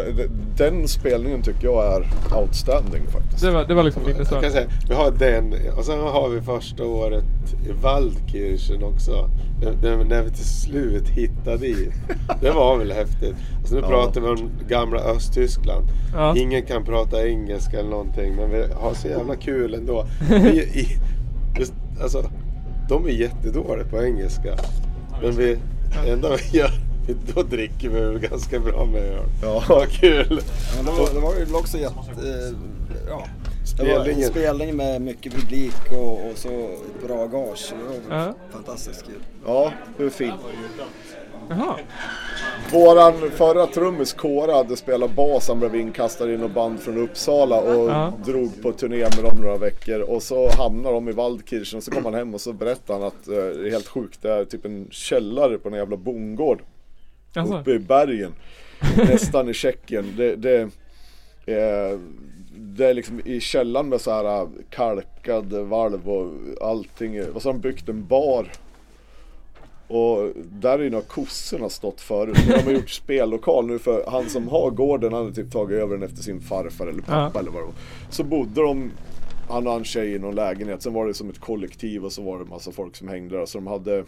Den spelningen tycker jag är outstanding faktiskt. Det var, det var liksom Jag kan säga, vi har den och sen har vi första året i Waldkirchen också. När, när, när vi till slut hittade dit. Det var väl häftigt. Alltså nu Ja. pratar vi om gamla Östtyskland. Ja. Ingen kan prata engelska eller någonting men vi har så jävla kul ändå. Vi, i, just, alltså, de är jättedåliga på engelska. Men vi, det enda vi gör, då dricker vi väl ganska bra med öl. Ja. Vad kul! Ja, det, var, det var ju också jätte... Eh, ja. Det var en Spelningen. spelning med mycket publik och, och så bra gage. Det var Ja. fantastiskt kul. Ja, är fint. Jaha. Våran förra trummis Kåre hade spelat bas, han blev inkastad i något band från Uppsala och Ja. drog på turné med dem några veckor. Och så hamnar de i Waldkirchen och så kom han hem och så berättade han att eh, det är helt sjukt, det är typ en källare på en jävla bondgård Alltså. uppe i bergen. Nästan i Tjeckien. Det, det, eh, det är liksom i källaren med så här eh, kalkad valv och allting. Och så har de byggt en bar. Och där är ju några kossorna har stått förut. De har gjort spellokal nu för han som har gården han hade typ tagit över den efter sin farfar eller pappa Ja. eller vad det var. Så bodde de, han och en tjej i någon lägenhet. Sen var det som ett kollektiv och så var det massa folk som hängde där. Så de hade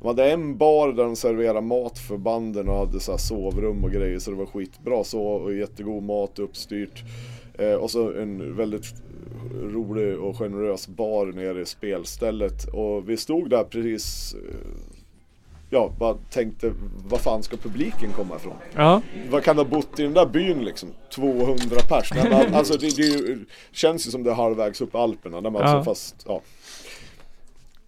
de hade en bar där de serverade mat för banden och hade så här sovrum och grejer så det var skitbra så och jättegod mat uppstyrt. Eh, och så en väldigt rolig och generös bar nere i spelstället och vi stod där precis eh, Ja, bara tänkte vad fan ska publiken komma ifrån? Ja. Vad kan ha bott i den där byn liksom? 200 pers. Alltså det, det ju, känns ju som det är halvvägs upp Alperna. Där man Ja. alltså fast, ja.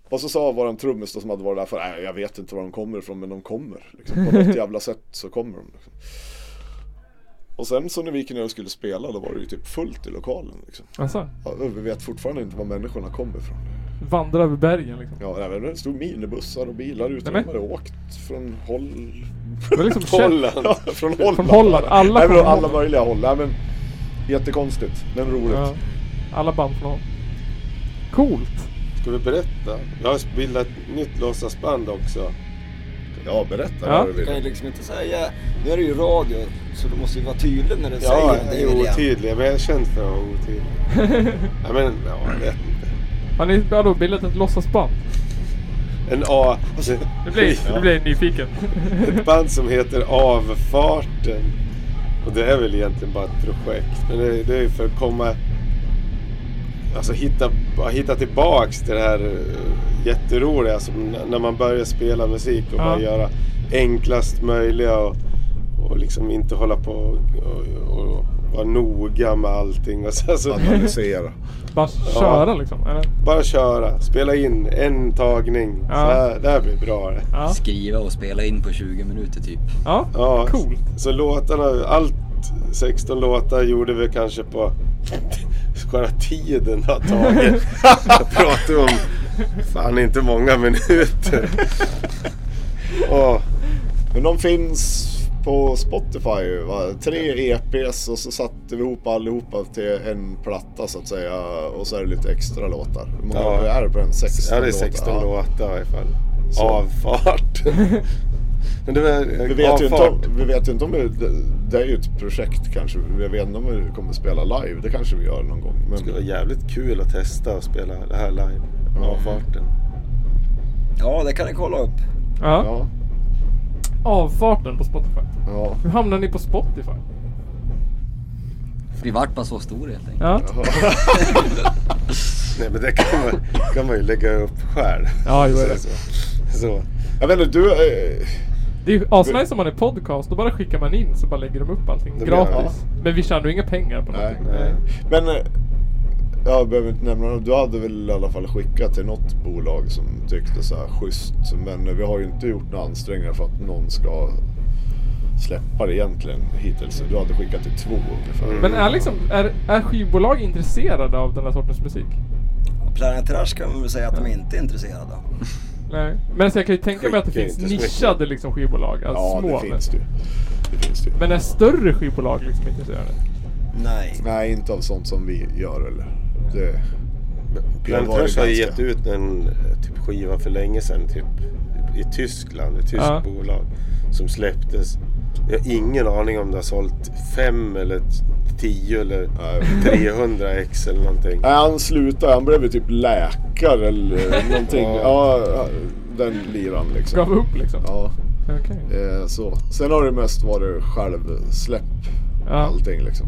Och så sa våran trummis som hade varit där för, jag vet inte var de kommer ifrån men de kommer. Liksom. På något jävla sätt så kommer de. Liksom. Och sen så när vi gick ner och skulle spela då var det ju typ fullt i lokalen. Liksom. Alltså. Ja, vi vet fortfarande inte var människorna kommer ifrån. Vandra över bergen liksom. Ja, även det stod minibussar och bilar ute. Nej, De hade åkt från håll... Det var liksom. Holland. Ja, från Holland. Från Holland. Alla Nej, men från alla Holland. möjliga håll. Nej, men, jättekonstigt, men roligt. Ja. Alla band från Holland. Coolt. Ska vi berätta? Jag har bildat ett nytt låtsasband också. Ja, berätta Ja. vad du Du kan ju vill. liksom inte säga, nu är det ju radio så du måste ju vara tydlig när du Ja, säger jag det är William. otydlig. Men jag är känd för att vara otydlig. ja, men, ja, jag vet inte. Har ni ja, då bildat ett låtsasband? En A... Nu blir, nu blir jag nyfiken. Ett band som heter Avfarten. Och det är väl egentligen bara ett projekt. Men det, det är för att komma... Alltså hitta, hitta tillbaks till det här eh, jätteroliga som n- när man börjar spela musik och Ja. bara göra enklast möjliga och, och liksom inte hålla på och, och, och vara noga med allting. Och så, så, Analysera. Bara köra liksom. Eller? bara köra, spela in en tagning. Ja. Så här, det här blir bra. Ja. Skriva och spela in på 20 minuter typ. Ja. Ja, Coolt. Så låtarna, allt 16 låtar gjorde vi kanske på Skara tiden har tagit. Jag pratar om fan inte många minuter. Och, Men de finns på Spotify, va? tre EPs och så satte vi ihop allihopa till en platta så att säga. Och så är det lite extra låtar. Hur många Ja. är det på den? 16 ja, det är 16 låtar? Låtar i alla fall. Så. Avfart. Men det var, Vi vet, ju inte om, vi vet ju inte om det, det är ju ett projekt kanske. Vi vet inte om vi kommer spela live. Det kanske vi gör någon gång. Det skulle vara Men, jävligt kul att testa och spela det här live. Ja. Avfarten. Ja, det kan ni kolla upp. Ja. ja, Avfarten på Spotify. ja. Hur hamnar ni på Spotify? Vi vart bara så stor helt enkelt. Ja. Nej men det kan man, kan man ju lägga upp själv. Ja, jo, det. så. så. Jag vet inte, du... Eh, Det är ju asnice om man är podcast, då bara skickar man in så bara lägger de upp allting Det blir- gratis. Men vi tjänar ju inga pengar på Nej. någonting. Nej. Men eh, jag behöver inte nämna det. Du hade väl i alla fall skickat till något bolag som tyckte så här schysst. Men eh, vi har ju inte gjort några ansträngningar för att någon ska släppa det egentligen hittills. Du hade skickat till två ungefär. Men är liksom, är, är skivbolag intresserade av den här sortens musik? Planet Trash kan man väl säga att de inte är intresserade av. Nej. Men så jag kan ju tänka mig att det finns nischade liksom skivbolag. Alltså ja, små. det finns det. Det finns det ju. Men är större skivbolag liksom intresserade? Nej. Nej, inte av sånt som vi gör eller. Det, Planet har ju gett ut en eh, typ, skiva för länge sedan typ i Tyskland, ett tyskt Ja. bolag som släpptes. Jag har ingen aning om det har sålt fem eller t- tio eller Nej. 300 ex eller någonting. Nej, han slutade. Han blev ju typ läkare eller någonting. Ja. Ja, den liran liksom. Gav upp liksom? Ja, Okej. eh, så. Sen har det mest varit självsläpp. Ja. Allting liksom.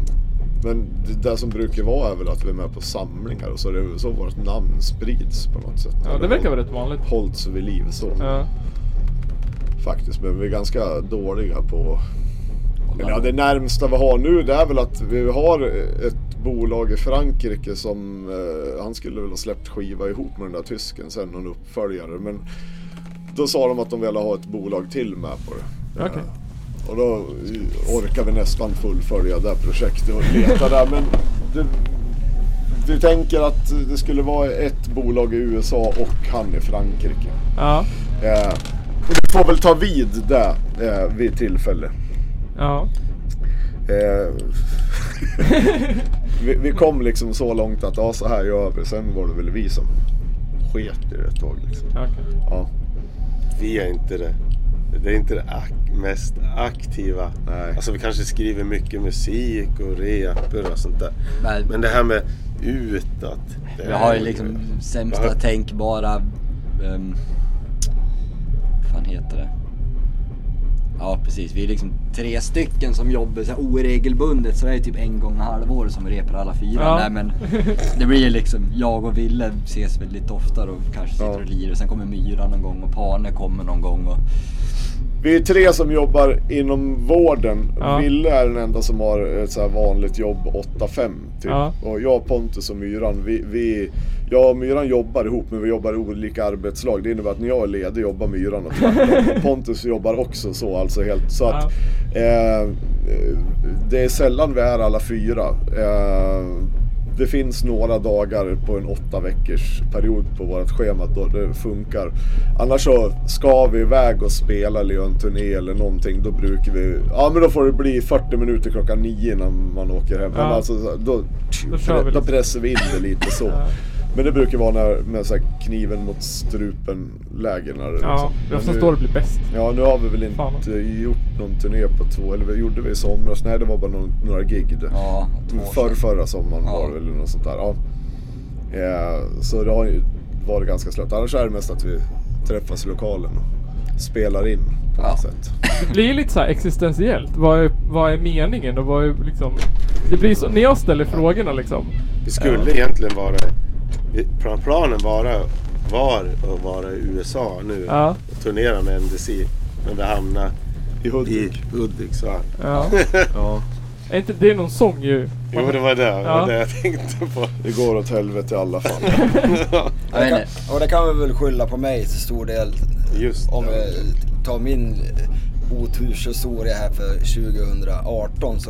Men det där som brukar vara är väl att vi är med på samlingar och så, är det, så vårt namn sprids på något sätt. Ja, det verkar vara rätt vanligt. Hållts vid liv så. Ja. Faktiskt. Men vi är ganska dåliga på... Eller ja, det närmsta vi har nu det är väl att vi har ett bolag i Frankrike som... Eh, han skulle väl ha släppt skiva ihop med den där tysken sen, någon uppföljare. Men då sa de att de ville ha ett bolag till med på det. Okej. Eh, och då orkar vi nästan fullfölja det här projektet och leta där. Men det, vi tänker att det skulle vara ett bolag i USA och han i Frankrike. Ja. Eh, och du får väl ta vid det eh, vid tillfälle. Ja. Eh, vi, vi kom liksom så långt att ja, så här gör vi. Sen var det väl vi som sket i det ett tag. Liksom. Okej. Ja, Vi är inte det. Det är inte det ak- mest aktiva. Nej. Alltså vi kanske skriver mycket musik och repor och sånt där. Men Men det här med utåt. jag har ju liksom sämsta tänkbara... Um, fan heter det? Ja precis, vi är liksom tre stycken som jobbar så här oregelbundet så det är typ en gång i halvår som vi repar alla fyra. Ja. Nej men det blir liksom, jag och Ville ses väl lite oftare och kanske sitter Ja. och lirar. Sen kommer Myra någon gång och Pane kommer någon gång och Vi är tre som jobbar inom vården. Ja. Ville är den enda som har ett så här vanligt jobb 8-5 typ. Ja. Och jag, Pontus och Myran, vi, vi, jag och Myran jobbar ihop men vi jobbar i olika arbetslag. Det innebär att när jag är ledig jobbar Myran och tvärtom. Pontus jobbar också så alltså helt. Så att eh, det är sällan vi är alla fyra. Eh, det finns några dagar på en åtta veckors period på vårt schema då det funkar. Annars så ska vi iväg och spela eller göra en turné eller någonting. Då brukar vi, ja men då får det bli 40 minuter klockan nio innan man åker hem. Men Ja. alltså, då, Då då pressar vi in det lite så. Men det brukar vara när, med så här kniven mot strupen läge. När det Ja, liksom. det är oftast då det blir bäst. Ja, nu har vi väl inte Fan. gjort någon turné på två, eller vi gjorde vi i somras? Nej, det var bara någon, några gig. Det. ja, sedan. förra sommaren Ja. var det väl något sånt där. Ja. Eh, så det har ju varit ganska slött. Annars är det mest att vi träffas i lokalen och spelar in på Ja. något sätt. Det blir lite så här existentiellt. Vad är, vad är meningen och vad är liksom... Det blir så, när jag ställer frågorna liksom. Vi skulle egentligen vara... plan- Planen vara, var att vara i USA nu Ja. och turnera med NDC. Men vi hamnade I i Hudik. Hudik så. Ja. Ja, Är inte det någon sång ju? Jo det var det, det, Ja. var det jag tänkte på. det går åt helvete i alla fall. Det kan, och det kan vi väl skylla på mig till stor del. Just Om vi tar min oturshistoria här för 2018 så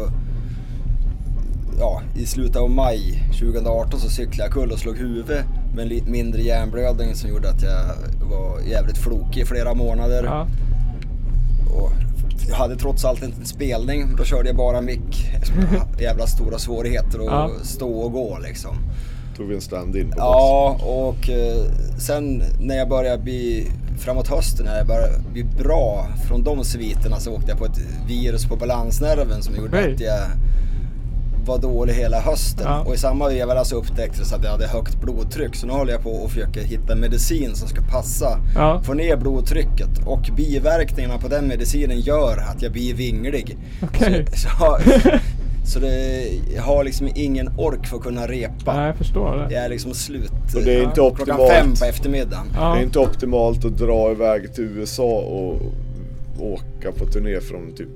ja, i slutet av maj 2018 så cyklade jag kull och slog huvudet med en lite mindre hjärnblödning som gjorde att jag var jävligt flokig i flera månader. Ja. Och jag hade trots allt inte en spelning. Då körde jag bara mick. Jävla stora svårigheter att Ja. stå och gå liksom. Tog vi en stand-in på. Ja, och eh, sen när jag började bli framåt hösten, när jag började bli bra från de sviterna så åkte jag på ett virus på balansnerven som gjorde Okej. att jag var dålig hela hösten. Ja. Och i samma veva så upptäcktes att jag hade högt blodtryck. Så nu håller jag på och försöker hitta medicin som ska passa. Ja. Få ner blodtrycket. Och biverkningarna på den medicinen gör att jag blir vinglig. Okej. Så, så, så det, jag har liksom ingen ork för att kunna repa. Nej, jag förstår det. Jag är liksom slut Och det är inte klockan optimalt. fem på eftermiddagen. Ja. Det är inte optimalt att dra iväg till USA och åka på turné från typ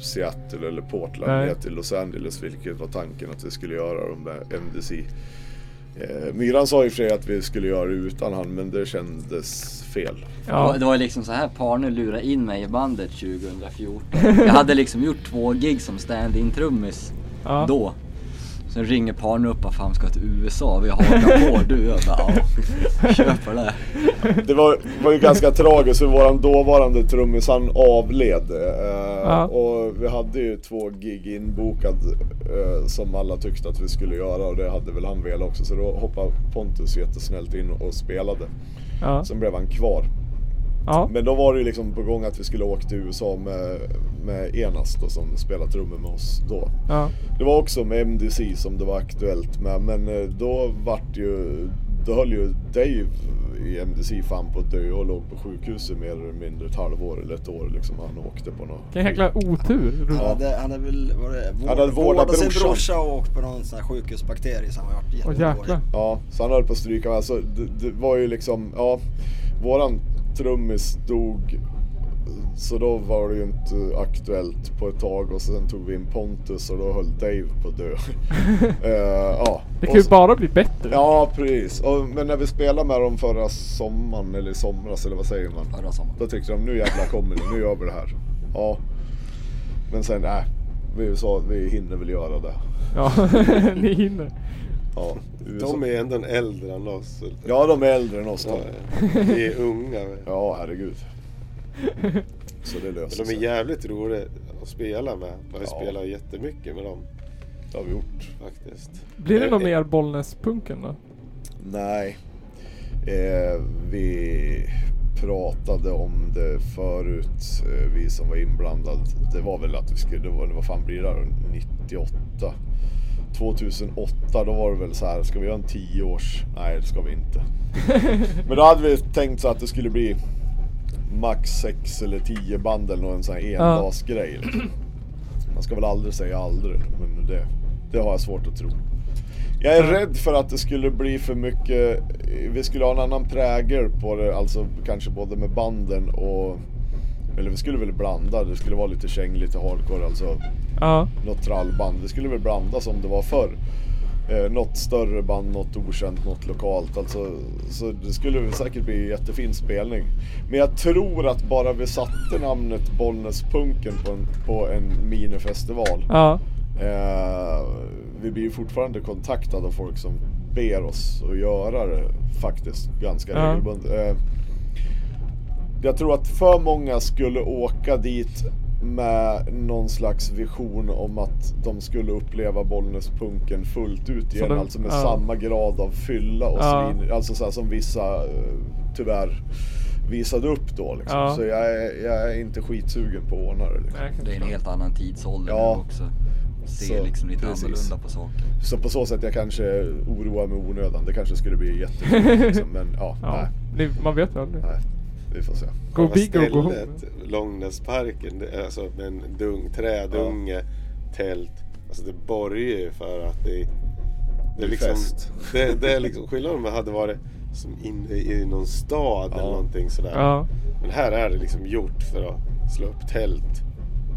Seattle eller Portland Nej. ner till Los Angeles vilket var tanken att vi skulle göra de där MDC. Eh, Myran sa och för sig att vi skulle göra det utan han men det kändes fel. Ja. Det var ju liksom så här Parne lurade in mig i bandet 2014. Jag hade liksom gjort två gig som stand-in trummis Ja. då. Sen ringer Parne upp och fan ska till USA, vi hakar på du. Jag bara ja, på det. Det var, var ju ganska tragiskt för våran dåvarande trummis han avled. Eh, Ja. Och vi hade ju två gig inbokad eh, som alla tyckte att vi skulle göra och det hade väl han velat också. Så då hoppade Pontus jättesnällt in och spelade. Ja. Sen blev han kvar. Ja. Men då var det ju liksom på gång att vi skulle åka till USA med, med Enas då, som spelade trummor med oss då. Ja. Det var också med MDC som det var aktuellt med men eh, då vart ju, då höll ju Dave i MDC fan på att dö och låg på sjukhuset mer eller mindre ett halvår eller ett år liksom. Han åkte på något. Vilken jäkla otur. Han hade, han hade väl var det, vård, Han hade vårdat sin brorsan. brorsa och åkt på någon sån här sjukhusbakterie så han var jäklar. Ja, så han höll på att stryka med. Alltså, det, det var ju liksom, ja, våran trummis dog. Så då var det ju inte aktuellt på ett tag och sen tog vi in Pontus och då höll Dave på att dö. Eh, ja. Det Och kan ju bara bli bättre. Ja, precis. Och, men när vi spelade med dem förra sommaren, eller i somras, eller vad säger man? Förra sommaren. Då tyckte de, nu jävlar kommer det, nu gör vi det här. Ja. Men sen, nej. Vi sa, vi hinner väl göra det. Ja, ni hinner. Ja. De är ändå en äldre än oss. ja de är äldre än oss Ja. Vi är unga. Ja, herregud. Så det löser Men de är sig. jävligt roliga att spela med. Jag har Ja. spelat jättemycket med dem Det har vi gjort. faktiskt. Blir det Eh, någon eh. mer Bollnäs-punken då? Nej. Eh, vi pratade om det förut, eh, vi som var inblandade. Det var väl att vi skulle, det var, vad fan blir det då? 98? 2008 då var det väl så här, ska vi göra en 10 års? Nej det ska vi inte. Men då hade vi tänkt så att det skulle bli max 6 eller 10 band eller någon sån här endagsgrej. Liksom. Man ska väl aldrig säga aldrig, men det, det har jag svårt att tro. Jag är rädd för att det skulle bli för mycket, vi skulle ha en annan prägel på det, alltså kanske både med banden och eller vi skulle väl blanda, det skulle vara lite käng, lite hardcore, alltså Ja. något trallband. Det skulle väl blanda som det var förr. Eh, något större band, något okänt, något lokalt. Alltså, så det skulle väl säkert bli en jättefin spelning. Men jag tror att bara vi satte namnet Bollnäspunken på en, på en minifestival. Ja. Eh, vi blir ju fortfarande kontaktade av folk som ber oss att göra det faktiskt ganska Ja. regelbundet. Eh, jag tror att för många skulle åka dit med någon slags vision om att de skulle uppleva Bollnäspunken fullt ut igen. den- alltså med ja. samma grad av fylla och Ja. svin. Alltså så här som vissa eh, tyvärr visade upp då. Liksom. Ja. Så jag är, jag är inte skitsugen på att ordna det. Liksom. Det är en helt annan tidsålder Ja. nu också. Ser Så, liksom lite precis. annorlunda på saker. Så på så sätt jag kanske oroar mig onödan. Det kanske skulle bli jättefint liksom. Men ja, Ja. nej, man vet ju aldrig. nej. Vi får se. Go Själva big or go home. Långnäsparken, det alltså med en dung, trädunge, tält. Alltså det borgar ju för att det, det Det är liksom, fest. det, det är liksom skillnad om man hade varit som inne i någon stad Ja. eller någonting sådär. Ja. Men här är det liksom gjort för att slå upp tält.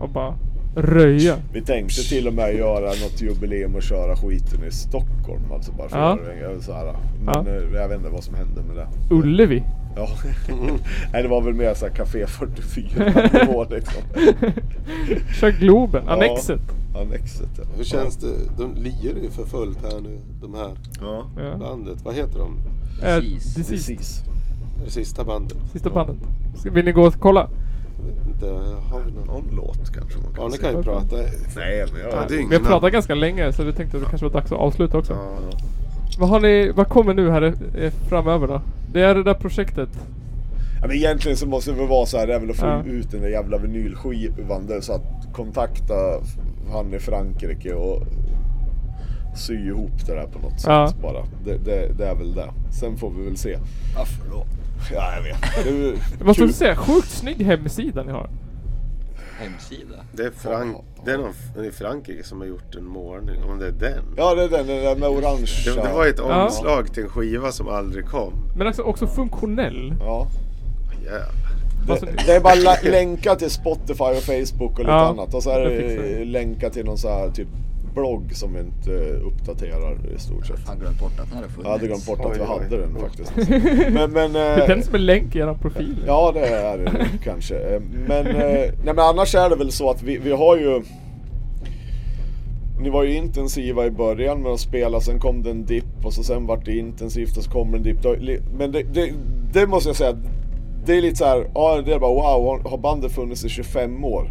Och bara röja. Vi tänkte till och med göra något jubileum och köra skiten i Stockholm. Alltså bara för Ja. att det så här. Men Ja. eh, jag vet inte vad som hände med det. Ullevi. Ja. Nej, det var väl mer såhär Café 44 nivå liksom. Kör Globen. Ja. Annexet. Annexet ja. Hur känns det? De lirar ju för fullt här nu, de här Ja. Ja. bandet. Vad heter de? Precis. Deceased. Precis. Det sista bandet. Sista bandet. Ska, vill ni gå och kolla? Inte, har vi någon? Någon låt kanske man kan Ja, ni säga. kan ju prata. Nej, men jag... Ja, Vi har pratat ganska länge så vi tänkte att det kanske var dags att avsluta också. Ja, Vad har ni, vad kommer nu här eh, framöver då? Det är det där projektet. Ja, men egentligen så måste det väl vara så här, det är väl att få Ja. ut den där jävla vinylskivan där, så att kontakta han i Frankrike och sy ihop det där på något sätt Ja. bara. Det, det, det är väl det. Sen får vi väl se. Varför då? Ja, jag vet. Det måste också säga, sjukt snygg hemsida ni har. Hemsida. det är, Frank, det är någon i Frankrike som har gjort en målning. Om det är den. Ja, det är den, den där med orange. Det, det var ett Ja. omslag till en skiva som aldrig kom. Men alltså också funktionell. Ja. Jävlar. Alltså, Det, det är bara la- länkar till Spotify och Facebook och lite Ja, annat. Och så är det fixar det vi. länkar till någon så här typ blogg som vi inte uppdaterar i stort sett. Han glömt bort att den hade funnits. Jag hade glömt bort att vi hade den faktiskt. Men, men, Det eh, den som är länk i eran profil. Ja det är det kanske. Eh, Men, eh, nej, men annars är det väl så att vi, vi har ju Ni var ju intensiva i början med att spela, sen kom det en dipp och så sen vart det intensivt och så kommer en dipp. Men det, det, det måste jag säga, det är lite så här, ja det är bara wow, har bandet funnits i 25 år?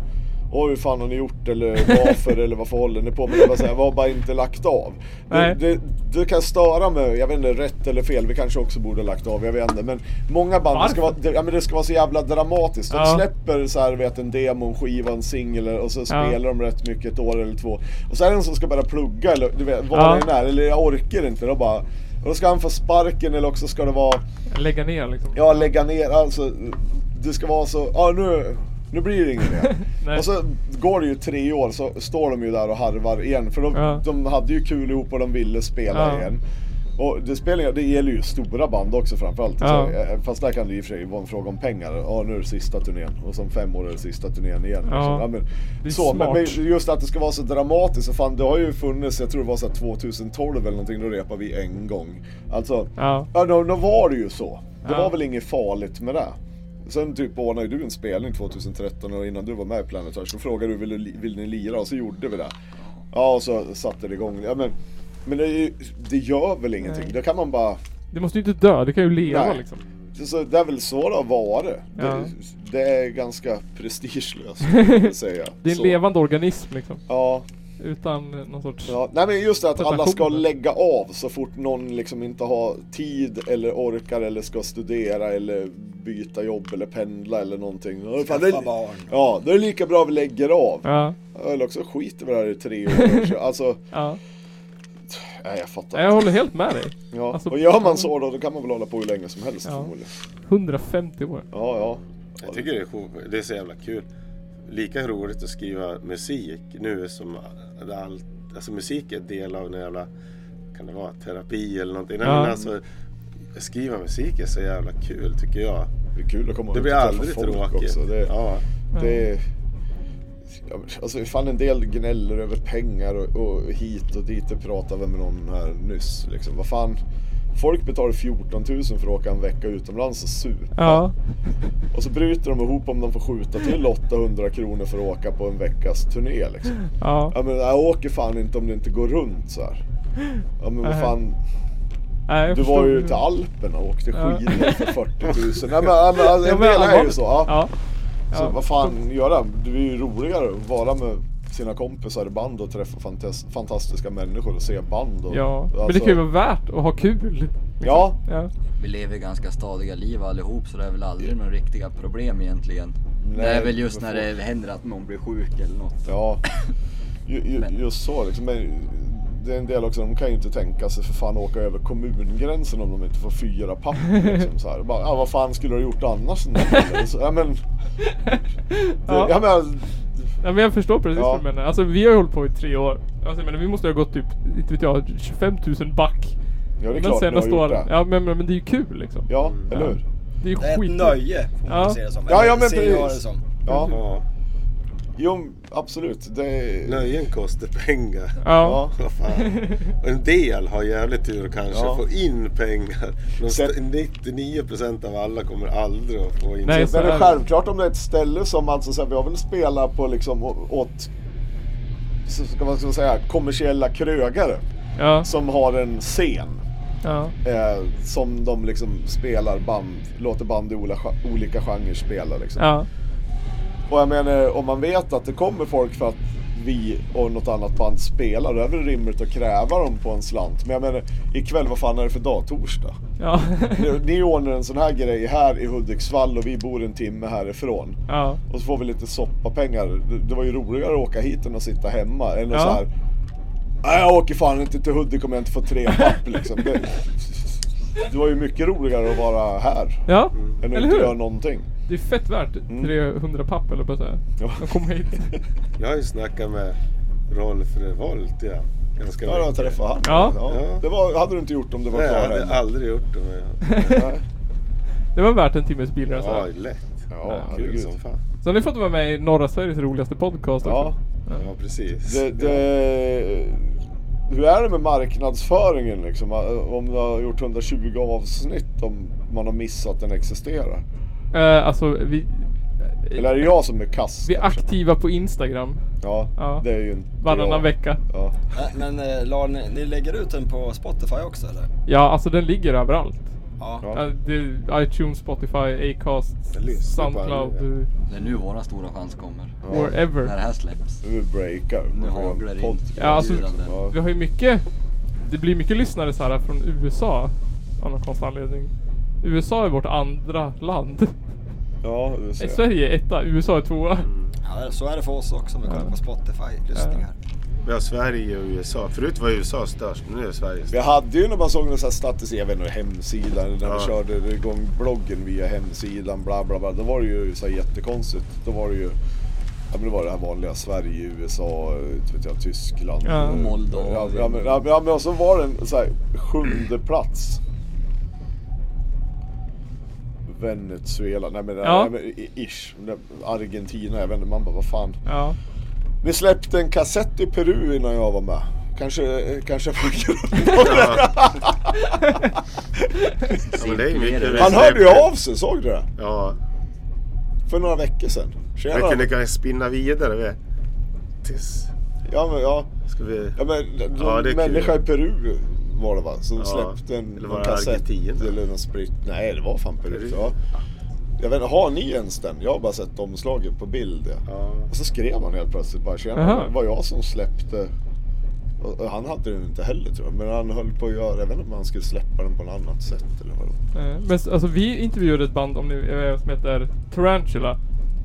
Oj hur fan har ni gjort eller varför eller varför håller ni på? Men det var så här, var bara inte lagt av. Det, det, det kan störa mig, jag vet inte rätt eller fel, vi kanske också borde ha lagt av, jag vet inte. Men många band, det ska, vara, det, ja, men det ska vara så jävla dramatiskt. De Ja. släpper så här, vet, en demo, en skiva, en singel och så Ja. spelar de rätt mycket ett år eller två. Och så är det någon som ska börja plugga eller du vet, vad Ja. det än är, eller jag orkar inte. Då bara, och då ska han få sparken eller också ska det vara Lägga ner liksom. Ja, lägga ner, alltså det ska vara så, ja nu, nu blir det inget mer. Och så går det ju tre år så står de ju där och harvar igen. För de, Ja. de hade ju kul ihop och de ville spela Ja. igen. Och det, spelar, det gäller ju stora band också framförallt. Ja. Så, eh, fast där kan det i och för sig vara en fråga om pengar. Ja nu är det sista turnén och som fem år är det sista turnén igen. Ja. Så, men, Det så, men, men just att det ska vara så dramatiskt. Så fan, det har ju funnits, jag tror det var så här 2012 eller någonting, då repade vi en gång. Alltså, Ja. Ja, då, då var det ju så. Det Ja. var väl inget farligt med det. Sen typ ordnade du en spelning 2013 och innan du var med i Planet Earth, så frågade du vill, vill ni lira och så gjorde vi det. Ja och så satte det igång. Ja, men men det, det gör väl ingenting. Nej. Det kan man bara... Det måste ju inte dö, det kan ju leva Nej. liksom. Det, så, det är väl så det har varit. Ja. Det, det är ganska prestigelöst, säga. Det är en Så. levande organism liksom. Ja, Utan någon sorts... ja. Nej men just det att alla ska lägga av så fort någon liksom inte har tid eller orkar eller ska studera eller byta jobb eller pendla eller någonting. Det Skaffa är, barn. ja, det är lika bra vi lägger av. Ja, Eller också skiter vi där i tre år. Så, Alltså, ja. nej jag fattar Nej, Jag håller helt med dig. Ja, alltså- och gör man så då, då kan man väl hålla på hur länge som helst Ja. förmodligen. 150 år. Ja, ja. Jag tycker det är, det är så jävla kul. Lika roligt att skriva musik nu som det allt, alltså musik är en del av en jävla, kan det vara terapi eller någonting? Ja. men alltså, skriva musik är så jävla kul tycker jag. Det är kul att komma Det blir och aldrig tråkigt. Också. Det, Ja. det alltså fan en del gnäller över pengar och, och hit och dit. Det pratade med någon här nyss. Liksom. Vad fan, folk betalar 14 000 för att åka en vecka utomlands och supa. Ja. Och så bryter de ihop om de får skjuta till 800 kronor för att åka på en veckas turné liksom. Ja. Ja men jag åker fan inte om det inte går runt så här. Ja men vad fan, Nej, du var ju till Alperna och åkte Ja. skidor för 40 000. Nej men, ja, men Ja, en del är ju så. Ja. Ja. Så Ja. vad fan göra? Det är ju roligare att vara med sina kompisar i band och träffa fantas- fantastiska människor och se band. Och, Ja, men det alltså- kan ju vara värt att ha kul. liksom. Ja, Ja. Vi lever ganska stadiga liv allihop så det är väl aldrig några riktiga problem egentligen. det Nej, är väl just när det händer att någon blir sjuk eller något. ja. Ju, ju, Men- just så liksom. Men det är en del också, de kan ju inte tänka sig för fan åka över kommungränsen om de inte får fyra papper. Liksom, så här. Bara, ja, vad fan skulle du ha gjort annars? ja, men, det, Ja. ja. men, Ja men jag förstår precis Ja. vad du menar. Alltså vi har ju hållit på i tre år. Alltså menar, vi måste ha gått typ, inte vet jag, 25 000 back. ja, det är Men klart senaste gjort åren. det. Ja men, men, men det är ju kul liksom. Ja, eller Ja. hur? Det är ju Det är ett skit. nöje får man Ja. se det som. Ja, ja, men precis. det som. Ja, ja. Jo, absolut. Det. Nöjen kostar pengar. Ja. Och en del har jävligt tur kanske Ja. få in pengar. St- 99% av alla kommer aldrig att få in Nej, så Men det är självklart om det är ett ställe som alltså så här, vi har väl spelat på liksom åt så ska man säga kommersiella krögare Ja. som har en scen Ja. eh, som de liksom spelar band, låter band i ola, olika genrer spela liksom. Ja. Och jag menar om man vet att det kommer folk för att vi och något annat band spelar, då är det väl rimligt att kräva dem på en slant. Men jag menar ikväll, vad fan är det för dag? Torsdag? Ja. Ni- Ni ordnar en sån här grej här i Hudiksvall och vi bor en timme härifrån. ja. Och så får vi lite soppapengar. Det, det var ju roligare att åka hit än att sitta hemma. Än att Ja. så här. Nej jag åker fan inte till Hudik om jag inte får tre papp liksom. Det, det var ju mycket roligare att vara här. Ja. Än att Eller inte hur? göra någonting. Det är fett värt 300 papp eller vad säga. Ja. De kommer hit. Jag har ju snackat med Rolf Revolt ja. Ganska Ja, jag mycket. träffade han. Ja. Ja. Det var, hade du inte gjort om det var Nej, jag hade aldrig gjort det. Men Nej. Det var värt en timmes bilresa. ja, lätt. Ja, Kul herregud. som fan. Så har ni fått vara med i norra Sveriges roligaste podcast också. Ja. Ja, precis. Det, det, hur är det med marknadsföringen liksom? Om du har gjort 120 avsnitt om man har missat att den existerar? Eh, alltså vi, Eller är det jag som är kass? vi är kanske? aktiva på Instagram Ja, Ja. det är ju inte varannan jag. vecka. Ja. Men eh, la ni, ni lägger ut den på Spotify också eller? Ja, alltså den ligger överallt. Ja. Ja. ITunes, Spotify, Acast, Soundcloud, Det är nu våran stora chans kommer. Ja. wherever. När det här släpps. Nu breakar Nu haglar det in. Ja, alltså. Ja. Vi har ju mycket, det blir mycket lyssnare så här från USA. Av någon konstig anledning. USA är vårt andra land. Ja, ser. Sverige är etta, USA är tvåa. Ja, så är det för oss också om vi kollar Ja. på Spotify-lyssningar. Vi har Sverige och USA. Förut var USA störst, nu är Sverige Vi störst. hade ju när man såg någon sån här statistik, jag vet inte, hemsidan, när Ja. vi körde igång bloggen via hemsidan, bla bla bla. Då var det ju så här jättekonstigt. Då var det ju, ja men det var det här vanliga, Sverige, USA, vet jag, Tyskland. Ja. eh, Moldavien. Ja, ja, men, ja, men- ja, men och så var det en så här, sjunde plats. Venezuela, nej men, Ja. nej, men i- ish. Argentina, jag vet inte, man bara vad fan. Ja. Ni släppte en kassett i Peru innan jag var med. Kanske, kanske på grund Ja. ja, Han hörde ju av sig, såg du det? Ja, För några veckor sedan. Tjena. jag kunde kanske spinna vidare. Vet. Tills... Ja men ja. Ska vi... ja men, de, Ja, människa i kul. Peru var det va? Som Ja. släppte en, Eller var det kassett Argentina? eller någon sprit. Nej det var fan Peru. Peru. Ja. Jag vet har ni ens den? Jag har bara sett omslaget på bild. Ja. Och så skrev han helt plötsligt bara tjena, det var jag som släppte. Och och han hade den inte heller tror jag. Men han höll på att göra, jag vet inte om han skulle släppa den på något annat sätt eller vadå. Eh, Men alltså vi intervjuade ett band om ni, eh, som heter Tarantula.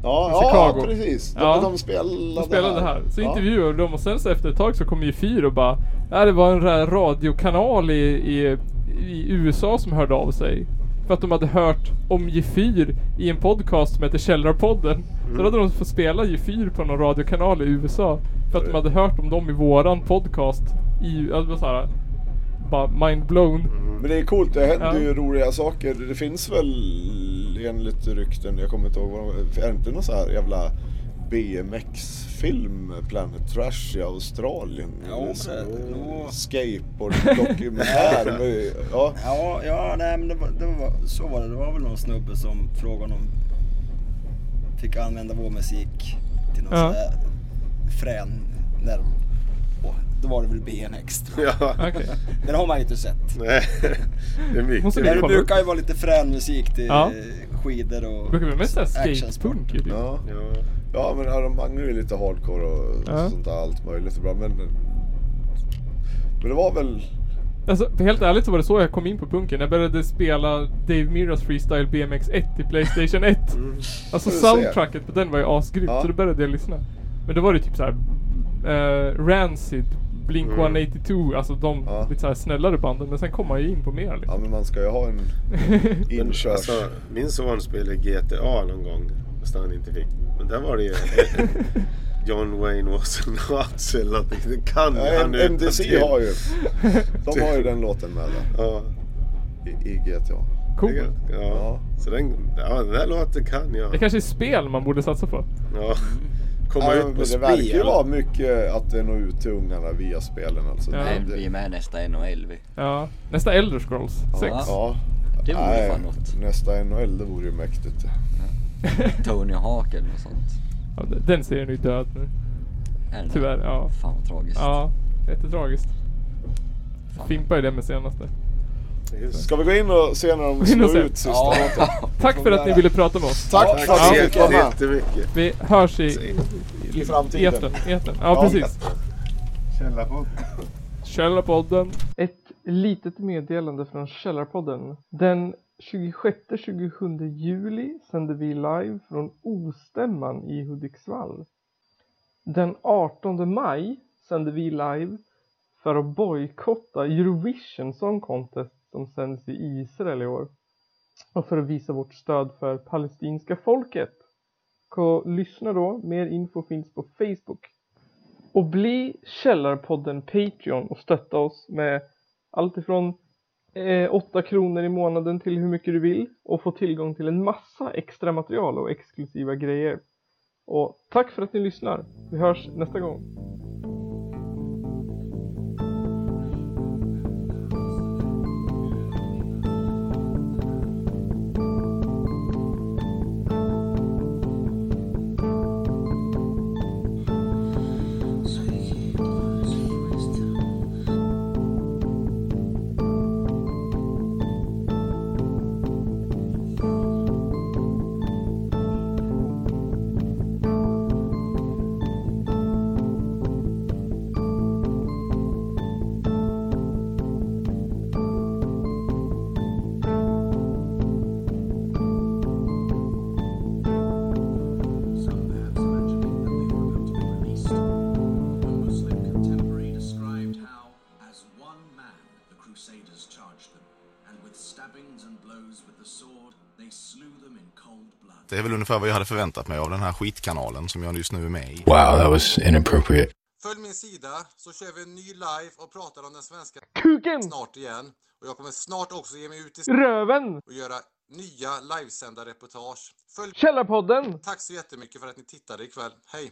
Ja, I ja Chicago. precis. De, Ja. de spelade, De spelade här. Så Ja. intervjuade dem och sen så efter ett tag så kom ju Fyr och bara Ja det var en ra- radiokanal i, i, i USA som hörde av sig. För att de hade hört om Gefyr i en podcast som heter Källarpodden. Så då hade de fått spela Gefyr på någon radiokanal i USA. För att de hade hört om dem i våran podcast. I, ja, det var såhär Bara mind blown. Men det är coolt, det händer Ja. ju roliga saker. Det finns väl enligt rykten, jag kommer inte ihåg är det inte någon så här jävla BMX-film, Planet Trash i Australien? Ja, det- nå- Skateboard-dokumentär ja. Ja, ja nej, men det var, det var, så var det. Det var väl någon snubbe som frågade om fick använda vår musik till någon Ja. sån här frän när då var det väl jag. Ja, Okej. Den har man ju inte sett. nej. Det är mycket. vi Men det brukar ju vara lite frän musik till Ja. skidor och brukar vara mest skatepunk typ. ja. Ja. Ja men här, de manglar ju lite hardcore och Ja. sånt där allt möjligt och bra men Men det var väl Alltså helt ärligt så var det så jag kom in på punken. Jag började spela Dave Miras Freestyle BMX 1 i Playstation 1. Alltså Du ser. soundtracket på den var ju asgrymt Ja. så då började jag lyssna. Men då var det typ såhär uh, Rancid, Blink Mm. 182, alltså de Ja. lite såhär snällare banden. Men sen kom man ju in på mer Ja liksom. men man ska ju ha en inkörs... alltså, min son spelade GTA någon gång, fast han inte fick. Men där var det ju John Wayne was an eller någonting. Det kan Ja, han MDC utantill. har ju, de har ju den låten med där, Ja. i, i GTA. Cool. Ja. Ja. Så den, ja, den där låten kan jag. Det kanske är spel man borde satsa på. Ja. Komma Ja, ut på det spel. verkar ju vara mycket att det når ut till ungarna via spelen alltså. Ja. Nej, Det- vi är med nästa NHL vi. Ja. Nästa Elder Scrolls 6. Ja. Det vore Nej, fan något. Nästa NHL, det vore ju mäktigt. Tony Hawk eller något sånt. Ja, den serien är ju död nu. Är det Tyvärr, ja. Fan vad tragiskt. Ja, jättetragiskt. Fan. Fimpa ju det med senaste. Ska vi gå in och se när de slår se. ut sista Ja. låten? Tack för att ni ville prata med oss. Tack Ja, för att Tack ni så fick vara med. Vi hörs i, I framtiden. etern. etern. Ja, precis. Källarpodd. Källarpodden. Ett litet meddelande från Källarpodden. Den 26-27 juli sänder vi live från Ostämman i Hudiksvall. Den 18 maj sänder vi live för att bojkotta Eurovision Song Contest som sänds i Israel i år. Och för att visa vårt stöd för palestinska folket. Gå lyssna då, mer info finns på Facebook. Och bli Källarpodden Patreon och stötta oss med allt ifrån eh, 8 kronor i månaden till hur mycket du vill och få tillgång till en massa extra material och exklusiva grejer. Och tack för att ni lyssnar. Vi hörs nästa gång. Ungefär vad jag hade förväntat mig av den här skitkanalen som jag just nu är med i. Wow, that was inappropriate. Följ min sida så kör vi en ny live och pratar om den svenska Kuken! snart igen. Och jag kommer snart också ge mig ut i Röven! och göra nya livesända reportage. Följ Källarpodden! Tack så jättemycket för att ni tittade ikväll. Hej!